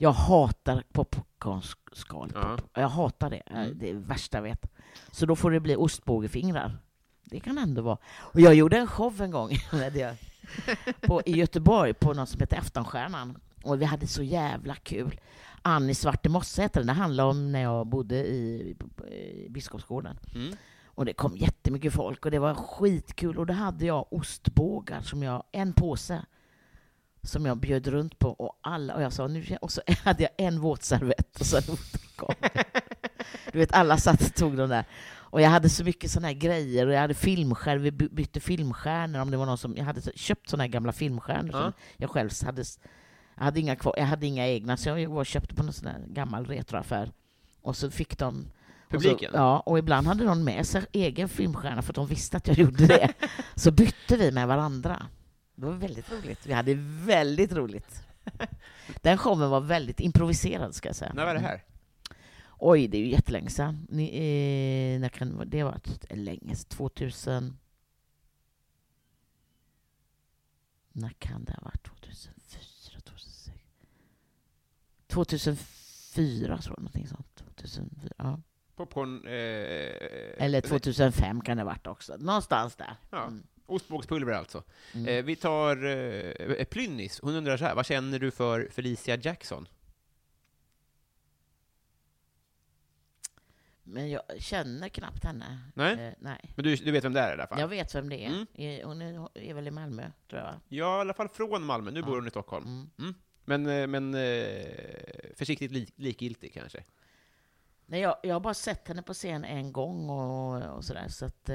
Jag hatar popcornskal. Ja. Jag hatar det. Mm. Det är det värsta jag vet. Så då får det bli ostbågefingrar. Det kan ändå vara. Och jag gjorde en show en gång på, i Göteborg på något som heter Aftonstjärnan. Och vi hade så jävla kul. Ann i Svarte Mosse heter den. Det handlar om när jag bodde i, i Biskopsgården. Mm. Och det kom jättemycket folk och det var skitkul. Och då hade jag ostbågar, som jag, en påse, som jag bjöd runt på. Och, alla, och, jag sa, nu, och så hade jag en våtservett och så en ostbåg. Du vet, alla satt och tog de där. Och jag hade så mycket såna här grejer. Och jag hade filmskärm, vi by- bytte filmstjärnor. Om det var någon som, jag hade köpt såna här gamla filmstjärnor Ja. som jag själv hade. Jag hade inga kvar, jag hade inga egna, så jag var och köpte på någon sån här gammal retroaffär. Och så fick de och så, Publiken? ja, och ibland hade de med sig egen filmstjärna för att de visste att jag gjorde det. Så bytte vi med varandra. Det var väldigt roligt. Vi hade väldigt roligt. Den showen var väldigt improviserad, ska jag säga. När var det här? Oj, det är ju jättelänge sedan. Ni, eh, när kan det ha varit? Länge sedan. 2000... När kan det ha varit? 2004, 2006? 2004 tror jag, någonting sånt. 2004, ja. Popcorn... Eh, Eller 2005 kan det ha varit också. Någonstans där. Ja. Mm. Ostbågspulver alltså. Mm. Eh, vi tar eh, Plynnis, hon undrar så här. Vad känner du för Felicia Jackson? Men jag känner knappt henne. Nej? Eh, nej. Men du, du vet vem det är i alla fall? Jag vet vem det är. Mm. Eh, Hon är, är väl i Malmö, tror jag. Ja, i alla fall från Malmö. Nu Ja. bor hon i Stockholm. Mm. Mm. Men, eh, men eh, försiktigt lik, likgiltig kanske. Nej, jag, jag har bara sett henne på scen en gång och, och sådär, så att...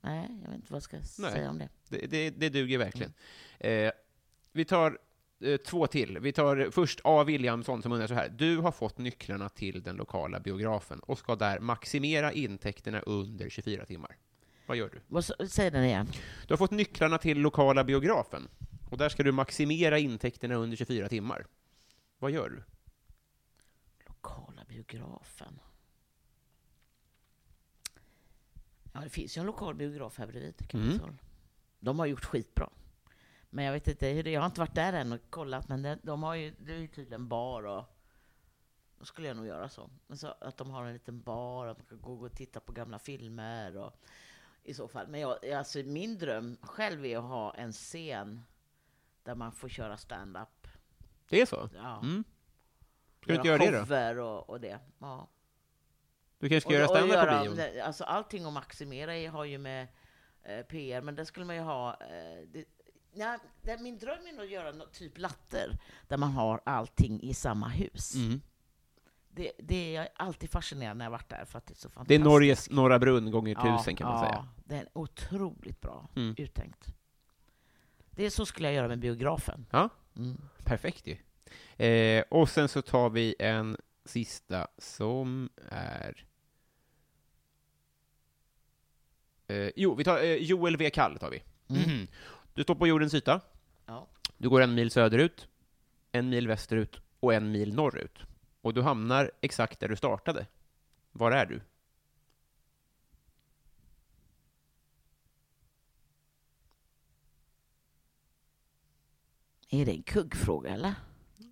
Nej, jag vet inte vad jag ska Nej. säga om det. Det, det, det duger verkligen. Eh, vi tar eh, två till. Vi tar först A. Williamson som undrar så här. Du har fått nycklarna till den lokala biografen och ska där maximera intäkterna under 24 timmar. Vad gör du? Vad, säg den igen. Du har fått nycklarna till lokala biografen och där ska du maximera intäkterna under 24 timmar. Vad gör du? Lokala biografen. Ja, det finns ju en lokal biograf här bredvid. Kungsholm. De har gjort skitbra. Men jag vet inte hur det Jag har inte varit där än och kollat, men det, de har ju, det är ju tydligen bar och... Då skulle jag nog göra så. Så att de har en liten bar, att man kan gå och titta på gamla filmer och i så fall. Men jag, alltså min dröm själv är att ha en scen där man får köra stand-up. Det är så? Ja. Mm. Ska du inte göra det då? och, och det. Ja. Du kanske ska Och- göra stand-up på bion? Alltså allting att maximera har ju med eh, PR, men det skulle man ju ha... Eh, det, ja, det, min dröm är nog att göra något typ latter, där man har allting i samma hus. Mm. Det, det är alltid fascinerande när jag varit där, för att det är så Det är fantastiskt. Norges Norra Brunn gånger Ja, tusen kan man ja, säga. Det är otroligt bra Mm. uttänkt. Det är så skulle jag göra med biografen. Ja. Mm. Perfekt ju. Eh, och sen så tar vi en sista som är... Eh, jo, vi tar eh, Joel V. Kall tar vi. Mm. Du står på jordens yta. Ja. Du går en mil söderut, en mil västerut och en mil norrut. Och du hamnar exakt där du startade. Var är du? Är det en kuggfråga, eller?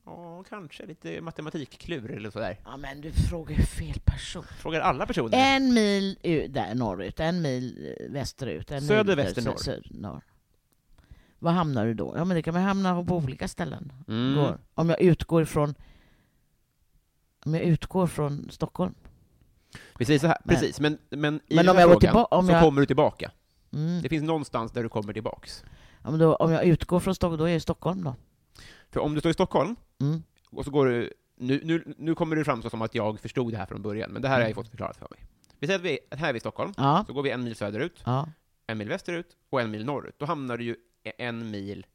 Ja, kanske lite matematikklur eller sådär. Ja, men du frågar ju fel person. Frågar alla personer. En mil u- där norrut, en mil eh, västerut. En Söder, mil väster, sö- norr. sö- norr. Var hamnar du då? Ja, men det kan man hamna på olika ställen. Mm. Går. Om jag utgår ifrån om jag utgår från Stockholm. Precis, så här. Men- Precis. Men, men i Men den om här jag går frågan tillba- om så jag- kommer du tillbaka. Mm. Det finns någonstans där du kommer tillbaks. Ja, men då, om jag utgår från Stockholm, då är jag i Stockholm då. För om du står i Stockholm, Mm. och så går du... Nu, nu, nu kommer det framstå som att jag förstod det här från början, men det här har jag ju fått förklarat för mig. Vi säger att vi att här är vi i Stockholm, Ja. så går vi en mil söderut, Ja. en mil västerut och en mil norrut. Då hamnar du ju en mil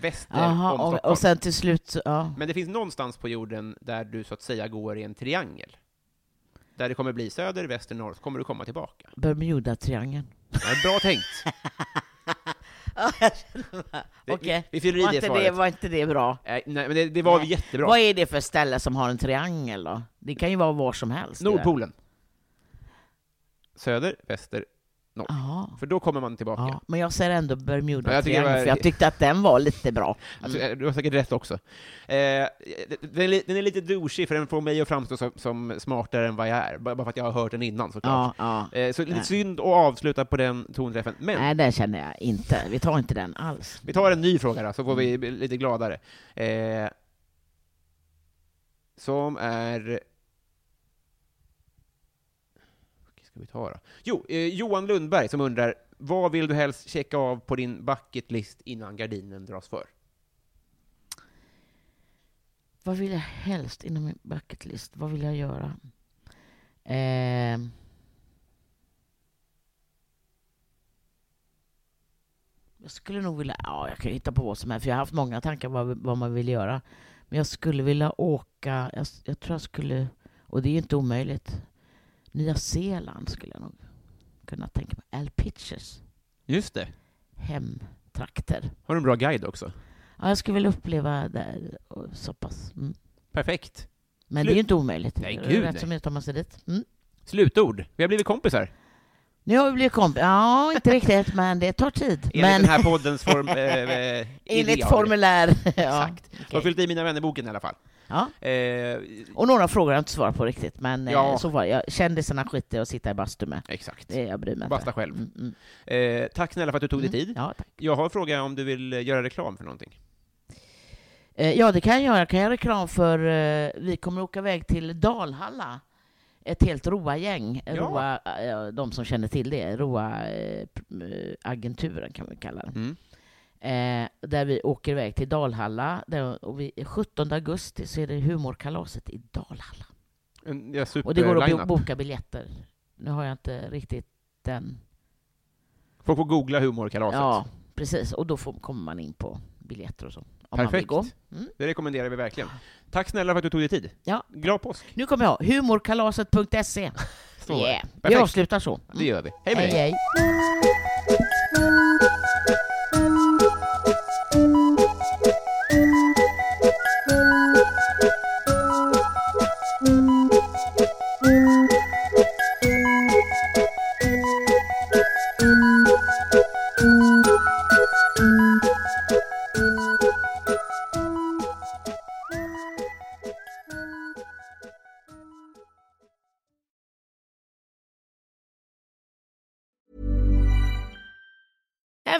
väster Aha, om Stockholm. och sen till slut, ja. Men det finns någonstans på jorden där du så att säga går i en triangel. Där det kommer bli söder, väster, norr, så kommer du komma tillbaka. Bermuda-triangeln. Är bra tänkt. Det- Okej. Vi, vi fyller i Var, det inte det, svaret. var inte det bra? Nej, nej, men det, det var Nej. jättebra. Vad är det för ställe som har en triangel då? Det kan ju vara var som helst. det där. Nordpolen. Söder, väster, norr. Ja. För då kommer man tillbaka. Ja, men jag säger ändå Ja, jag det Bermuda-triangeln, var- för jag tyckte att den var lite bra. Alltså, eh, du har säkert rätt också. Eh, den, är, den är lite douchig, för den får mig att framstå som, som smartare än vad jag är, bara för att jag har hört den innan såklart. Ja, ja. Eh, så lite Nej. synd att avsluta på den tonträffen. Men Nej, den känner jag inte. Vi tar inte den alls. vi tar en ny fråga då, så får vi bli lite gladare. Eh, som är... Vad ska vi ta då? Jo, eh, Johan Lundberg som undrar, vad vill du helst checka av på din bucket list innan gardinen dras för? Vad vill jag helst inom min bucket list? Vad vill jag göra? Eh, jag skulle nog vilja... Ja, jag kan ju hitta på vad som helst, för jag har haft många tankar vad, vad man vill göra. Men jag skulle vilja åka... Jag, jag tror jag skulle... Och det är ju inte omöjligt. Nya Zeeland skulle jag nog kunna tänka mig. Al Pitchers Just det. hemtrakter. Har du en bra guide också? Ja, jag skulle vilja uppleva där så pass. Mm. Perfekt. Men Slut. det är ju inte omöjligt. Nej, gud, Rätt nej. som tar man sig dit. Mm. Slutord. Vi har blivit kompisar. Nu har vi blivit kompisar. Ja, inte riktigt, men det tar tid. Enligt men den här poddens form, eh, eh, enligt formulär. ja, Exakt. Jag har fyllt i mina vännerboken i alla fall. Ja. Eh, Och några frågor har jag inte svarat på riktigt, men Ja. eh, så var jag. Kändisarna skiter och sitta i bastu med. exakt. Det, jag bryr mig Basta inte. själv. Mm, mm. Eh, tack snälla för att du tog dig tid. Ja, tack. Jag har en fråga om du vill eh, göra reklam för någonting. Eh, ja, det kan jag göra. Jag kan göra reklam för... Eh, vi kommer åka iväg till Dalhalla. Ett helt ROA-gäng. Ja. ROA, eh, de som känner till det. ROA-agenturen kan vi kalla den. Mm. Eh, där vi åker iväg till Dalhalla. Där, och vi, 17 augusti så är det humorkalaset i Dalhalla. En ja, super Och det går att boka biljetter. Nu har jag inte riktigt den... Folk får googla humorkalaset. Ja, precis. Och då får, kommer man in på biljetter och så. Perfekt. Mm. Det rekommenderar vi verkligen. Tack snälla för att du tog dig tid. Ja. Glad påsk. Nu kommer jag. Humorkalaset.se. Yeah. Vi avslutar så. Det gör vi. Hej med Hej, dig. hej.